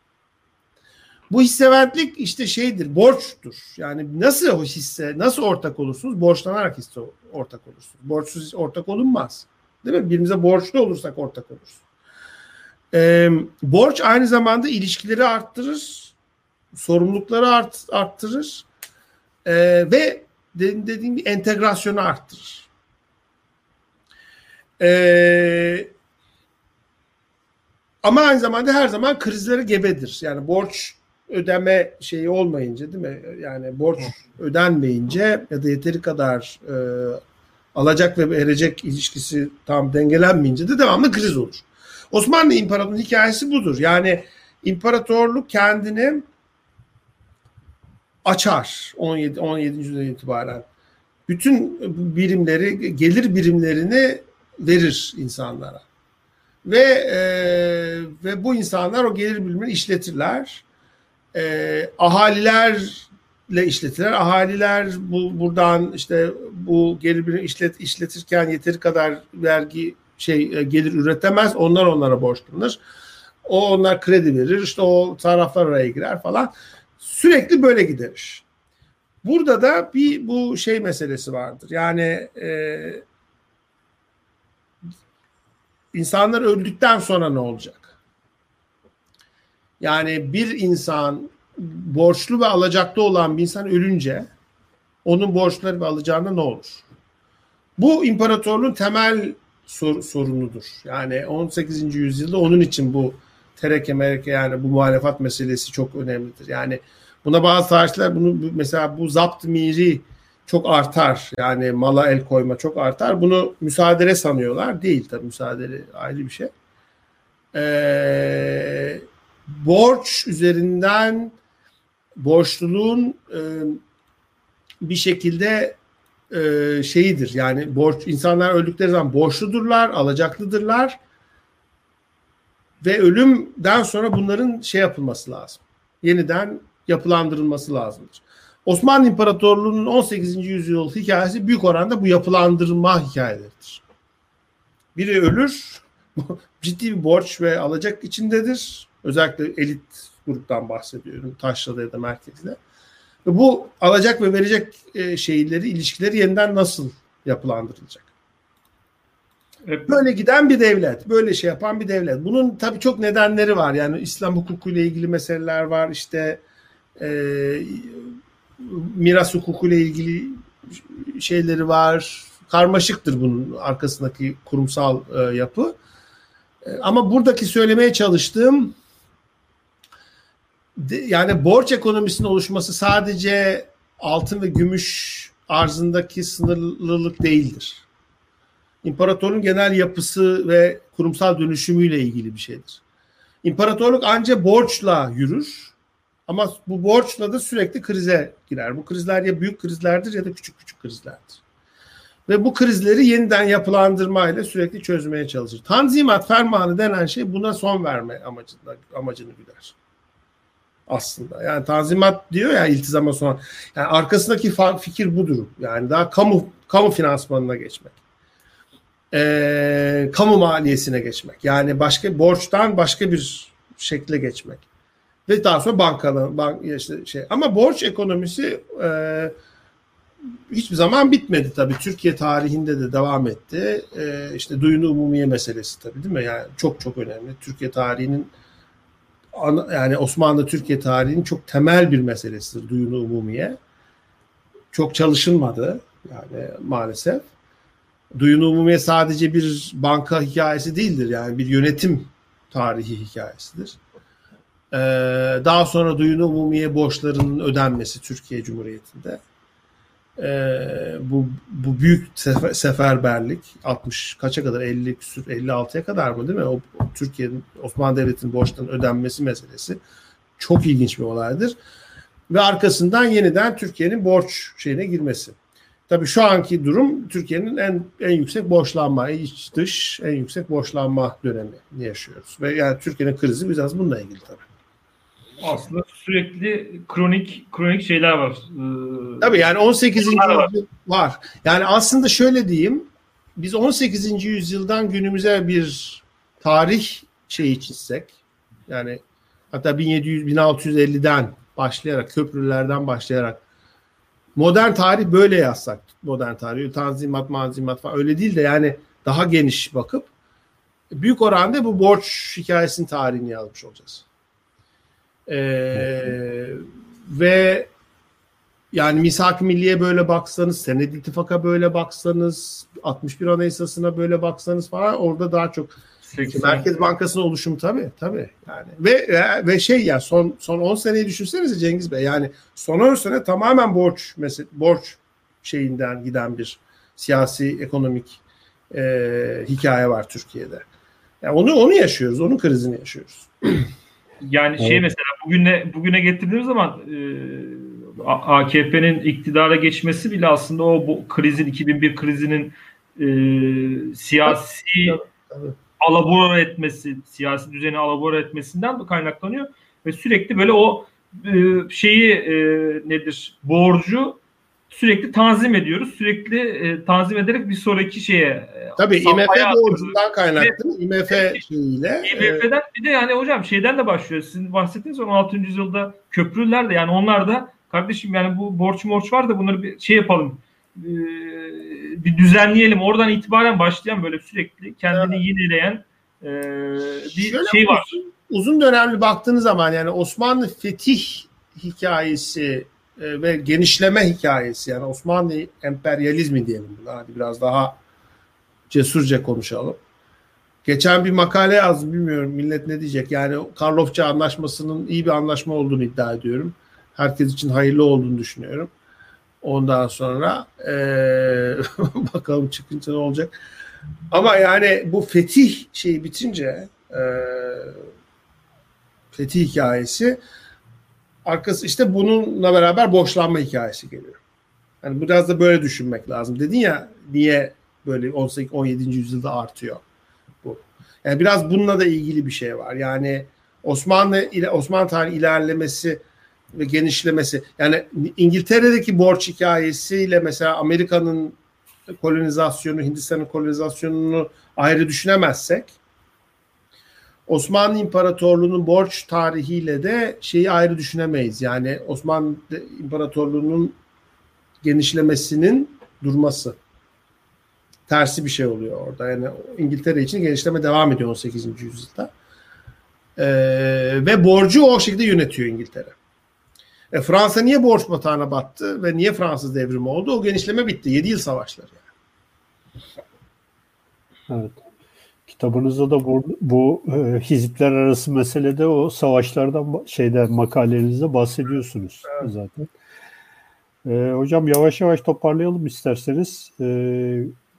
Bu hisseventlik işte şeydir, borçtur. Yani nasıl o hisse, nasıl ortak olursunuz? Borçlanarak hisse ortak olursunuz. Borçsuz ortak olunmaz. Değil mi? Birimize borçlu olursak ortak oluruz. Ee, borç aynı zamanda ilişkileri arttırır, sorumlulukları art, arttırır ee, ve dediğim gibi entegrasyonu arttırır. Ee, ama aynı zamanda her zaman krizlere gebedir. Yani borç ödeme şeyi olmayınca değil mi? Yani borç ödenmeyince ya da yeteri kadar e, alacak ve verecek ilişkisi tam dengelenmeyince de devamlı kriz olur. Osmanlı İmparatorluğu'nun hikayesi budur. Yani imparatorluk kendini açar 17 17. yüzyıldan itibaren. Bütün birimleri, gelir birimlerini verir insanlara. Ve e, ve bu insanlar o gelir birimini işletirler e, ahalilerle işletirler. Ahaliler bu buradan işte bu gelir işlet işletirken yeteri kadar vergi şey e, gelir üretemez. Onlar onlara borçlanır. O onlar kredi verir. işte o taraflar araya girer falan. Sürekli böyle gider. Burada da bir bu şey meselesi vardır. Yani e, insanlar öldükten sonra ne olacak? Yani bir insan borçlu ve alacaklı olan bir insan ölünce onun borçları ve alacağında ne olur? Bu imparatorluğun temel sor, sorunudur. Yani 18. yüzyılda onun için bu tereke mereke yani bu muhalefat meselesi çok önemlidir. Yani buna bazı tarihçiler bunu mesela bu zapt miri çok artar. Yani mala el koyma çok artar. Bunu müsaadele sanıyorlar. Değil tabii müsaadele ayrı bir şey. Ee, borç üzerinden borçluluğun e, bir şekilde e, şeyidir. Yani borç insanlar öldükleri zaman borçludurlar, alacaklıdırlar ve ölümden sonra bunların şey yapılması lazım. Yeniden yapılandırılması lazımdır. Osmanlı İmparatorluğu'nun 18. yüzyıl hikayesi büyük oranda bu yapılandırma hikayeleridir. Biri ölür, ciddi bir borç ve alacak içindedir. Özellikle elit gruptan bahsediyorum. Taşra'da ya da merkezde. Ve bu alacak ve verecek e, şeyleri, ilişkileri yeniden nasıl yapılandırılacak? Böyle giden bir devlet, böyle şey yapan bir devlet. Bunun tabii çok nedenleri var. Yani İslam hukukuyla ilgili meseleler var. İşte e, miras hukukuyla ilgili şeyleri var. Karmaşıktır bunun arkasındaki kurumsal e, yapı. E, ama buradaki söylemeye çalıştığım de, yani borç ekonomisinin oluşması sadece altın ve gümüş arzındaki sınırlılık değildir. İmparatorluğun genel yapısı ve kurumsal dönüşümüyle ilgili bir şeydir. İmparatorluk ancak borçla yürür ama bu borçla da sürekli krize girer. Bu krizler ya büyük krizlerdir ya da küçük küçük krizlerdir. Ve bu krizleri yeniden yapılandırmayla sürekli çözmeye çalışır. Tanzimat fermanı denen şey buna son verme amacında, amacını güder aslında. Yani tanzimat diyor ya iltizama son. Yani arkasındaki fikir budur. Yani daha kamu kamu finansmanına geçmek. Ee, kamu maliyesine geçmek. Yani başka borçtan başka bir şekle geçmek. Ve daha sonra bankalı bank işte şey. Ama borç ekonomisi e, hiçbir zaman bitmedi tabii. Türkiye tarihinde de devam etti. E, işte duyunu umumiye meselesi tabii değil mi? Yani çok çok önemli. Türkiye tarihinin yani Osmanlı Türkiye tarihinin çok temel bir meselesidir duyunu umumiye. Çok çalışılmadı yani maalesef. Duyunu umumiye sadece bir banka hikayesi değildir yani bir yönetim tarihi hikayesidir. Ee, daha sonra duyunu umumiye borçlarının ödenmesi Türkiye Cumhuriyeti'nde e, bu bu büyük sefer, seferberlik 60 kaça kadar 50 küsur 56'ya kadar mı değil mi? O, Türkiye'nin Osmanlı Devleti'nin borçlarının ödenmesi meselesi çok ilginç bir olaydır. Ve arkasından yeniden Türkiye'nin borç şeyine girmesi. Tabii şu anki durum Türkiye'nin en en yüksek borçlanma, iç dış en yüksek borçlanma dönemi yaşıyoruz. Ve yani Türkiye'nin krizi biraz bununla ilgili tabii aslında sürekli kronik kronik şeyler var. Ee, Tabii yani 18. yüzyıl var. var. Yani aslında şöyle diyeyim. Biz 18. yüzyıldan günümüze bir tarih şeyi çizsek yani hatta 1700 1650'den başlayarak köprülerden başlayarak modern tarih böyle yazsak modern tarih tanzimat manzimat falan öyle değil de yani daha geniş bakıp büyük oranda bu borç hikayesinin tarihini yazmış olacağız. Ee, ve yani misak milliye böyle baksanız, sened ittifaka böyle baksanız, 61 anayasasına böyle baksanız falan orada daha çok 80. Merkez Bankası'nın oluşumu tabii tabii yani ve ve şey ya son son 10 seneyi düşünsenize Cengiz Bey yani son 10 sene tamamen borç mesela borç şeyinden giden bir siyasi ekonomik e, hikaye var Türkiye'de. Yani onu onu yaşıyoruz, onun krizini yaşıyoruz. Yani şey evet. şey mesela bugüne bugüne getirdiğimiz zaman e, AKP'nin iktidara geçmesi bile aslında o bu krizin 2001 krizinin e, siyasi alabora etmesi, siyasi düzeni alabora etmesinden kaynaklanıyor ve sürekli böyle o e, şeyi e, nedir borcu sürekli tanzim ediyoruz. Sürekli e, tanzim ederek bir sonraki şeye e, Tabii IMF borcundan kaynaklı. IMF şeyiyle. IMF'den bir de yani hocam şeyden de başlıyor. Sizin bahsettiğiniz 16. yüzyılda köprüler de yani onlar da kardeşim yani bu borç morç var da bunları bir şey yapalım. E, bir düzenleyelim. Oradan itibaren başlayan böyle sürekli kendini evet. yenileyen e, bir Şöyle şey var. Uzun, uzun dönemli baktığınız zaman yani Osmanlı fetih hikayesi e, ve genişleme hikayesi yani Osmanlı emperyalizmi diyelim buna. Hadi biraz daha cesurca konuşalım. Geçen bir makale yazdım bilmiyorum millet ne diyecek. Yani Karlofça anlaşmasının iyi bir anlaşma olduğunu iddia ediyorum. Herkes için hayırlı olduğunu düşünüyorum. Ondan sonra ee, bakalım çıkınca ne olacak. Ama yani bu fetih şeyi bitince e, fetih hikayesi arkası işte bununla beraber boşlanma hikayesi geliyor. Yani biraz da böyle düşünmek lazım. Dedin ya niye böyle 18 17. yüzyılda artıyor bu. Yani biraz bununla da ilgili bir şey var. Yani Osmanlı ile Osmanlı tarihi ilerlemesi ve genişlemesi. Yani İngiltere'deki borç hikayesiyle mesela Amerika'nın kolonizasyonu, Hindistan'ın kolonizasyonunu ayrı düşünemezsek Osmanlı İmparatorluğu'nun borç tarihiyle de şeyi ayrı düşünemeyiz. Yani Osmanlı İmparatorluğu'nun genişlemesinin durması. Tersi bir şey oluyor orada. Yani İngiltere için genişleme devam ediyor 18. yüzyılda. Ee, ve borcu o şekilde yönetiyor İngiltere. E, Fransa niye borç batağına battı ve niye Fransız devrimi oldu? O genişleme bitti. 7 yıl savaşları yani. Evet. Kitabınızda da bu, bu e, hizipler arası meselede o savaşlardan şeyde makalenizde bahsediyorsunuz evet. zaten. E, hocam yavaş yavaş toparlayalım isterseniz. E,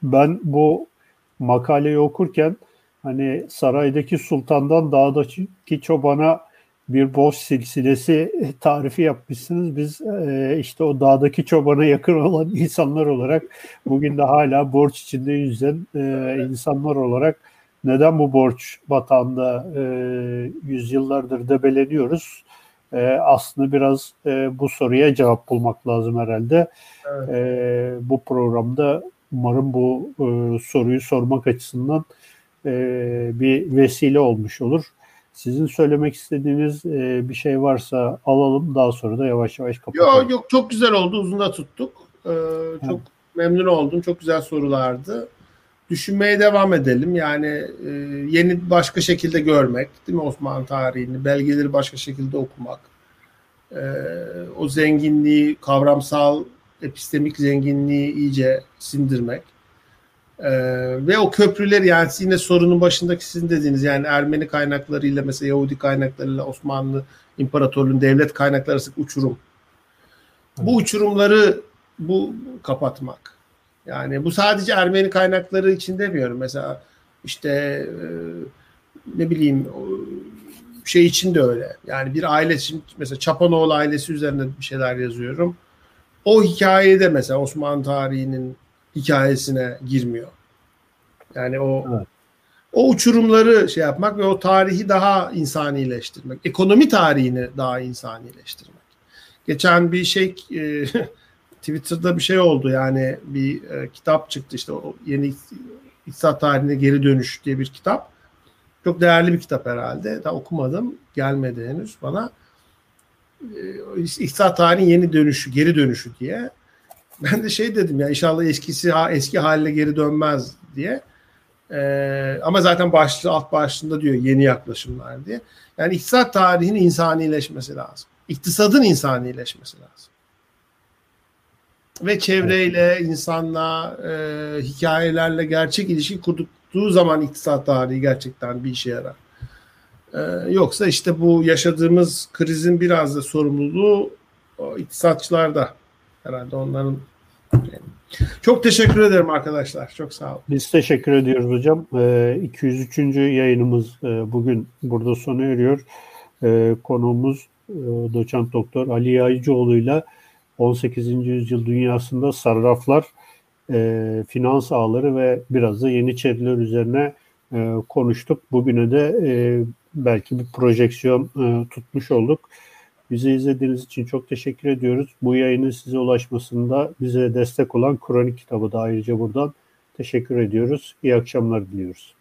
ben bu makaleyi okurken hani saraydaki sultandan dağdaki çobana bir boş silsilesi tarifi yapmışsınız. Biz e, işte o dağdaki çobana yakın olan insanlar olarak bugün de hala borç içinde yüzen e, insanlar olarak neden bu borç batağında e, yüzyıllardır debeleniyoruz? E, aslında biraz e, bu soruya cevap bulmak lazım herhalde. Evet. E, bu programda umarım bu e, soruyu sormak açısından e, bir vesile olmuş olur. Sizin söylemek istediğiniz e, bir şey varsa alalım. Daha sonra da yavaş yavaş kapatalım. Yok yok çok güzel oldu. Uzun da tuttuk. Ee, çok evet. memnun oldum. Çok güzel sorulardı. Düşünmeye devam edelim. Yani e, yeni başka şekilde görmek, değil mi Osmanlı tarihini, belgeleri başka şekilde okumak. E, o zenginliği, kavramsal, epistemik zenginliği iyice sindirmek ee, ve o köprüler yani yine sorunun başındaki sizin dediğiniz yani Ermeni kaynaklarıyla mesela Yahudi kaynaklarıyla Osmanlı İmparatorluğu'nun devlet kaynakları arasındaki uçurum. Bu uçurumları bu kapatmak. Yani bu sadece Ermeni kaynakları için demiyorum. Mesela işte e, ne bileyim şey için de öyle. Yani bir aile için mesela Çapanoğlu ailesi üzerinde bir şeyler yazıyorum. O hikayede mesela Osmanlı tarihinin hikayesine girmiyor. Yani o evet. o uçurumları şey yapmak ve o tarihi daha insanileştirmek. Ekonomi tarihini daha insanileştirmek. Geçen bir şey e, Twitter'da bir şey oldu yani bir e, kitap çıktı işte o yeni iktisat tarihine geri dönüş diye bir kitap. Çok değerli bir kitap herhalde. Daha okumadım. Gelmedi henüz bana. E, iktisat tarihinin yeni dönüşü, geri dönüşü diye. Ben de şey dedim ya inşallah eskisi eski haline geri dönmez diye. Ee, ama zaten başlığı alt başlığında diyor yeni yaklaşımlar diye. Yani iktisat tarihinin insanileşmesi lazım. İktisadın insanileşmesi lazım. Ve çevreyle, insanla, e, hikayelerle gerçek ilişki kurduktuğu zaman iktisat tarihi gerçekten bir işe yarar. Ee, yoksa işte bu yaşadığımız krizin biraz da sorumluluğu o iktisatçılarda herhalde onların çok teşekkür ederim arkadaşlar. Çok sağ olun. Biz teşekkür ediyoruz hocam. 203. Ee, yayınımız e, bugün burada sona eriyor. Ee, konuğumuz e, doçent doktor Ali Yaycıoğlu ile 18. yüzyıl dünyasında sarraflar, e, finans ağları ve biraz da yeniçeriler üzerine konuştuk. Bugüne de belki bir projeksiyon tutmuş olduk. Bizi izlediğiniz için çok teşekkür ediyoruz. Bu yayının size ulaşmasında bize destek olan Kronik kitabı da ayrıca buradan teşekkür ediyoruz. İyi akşamlar diliyoruz.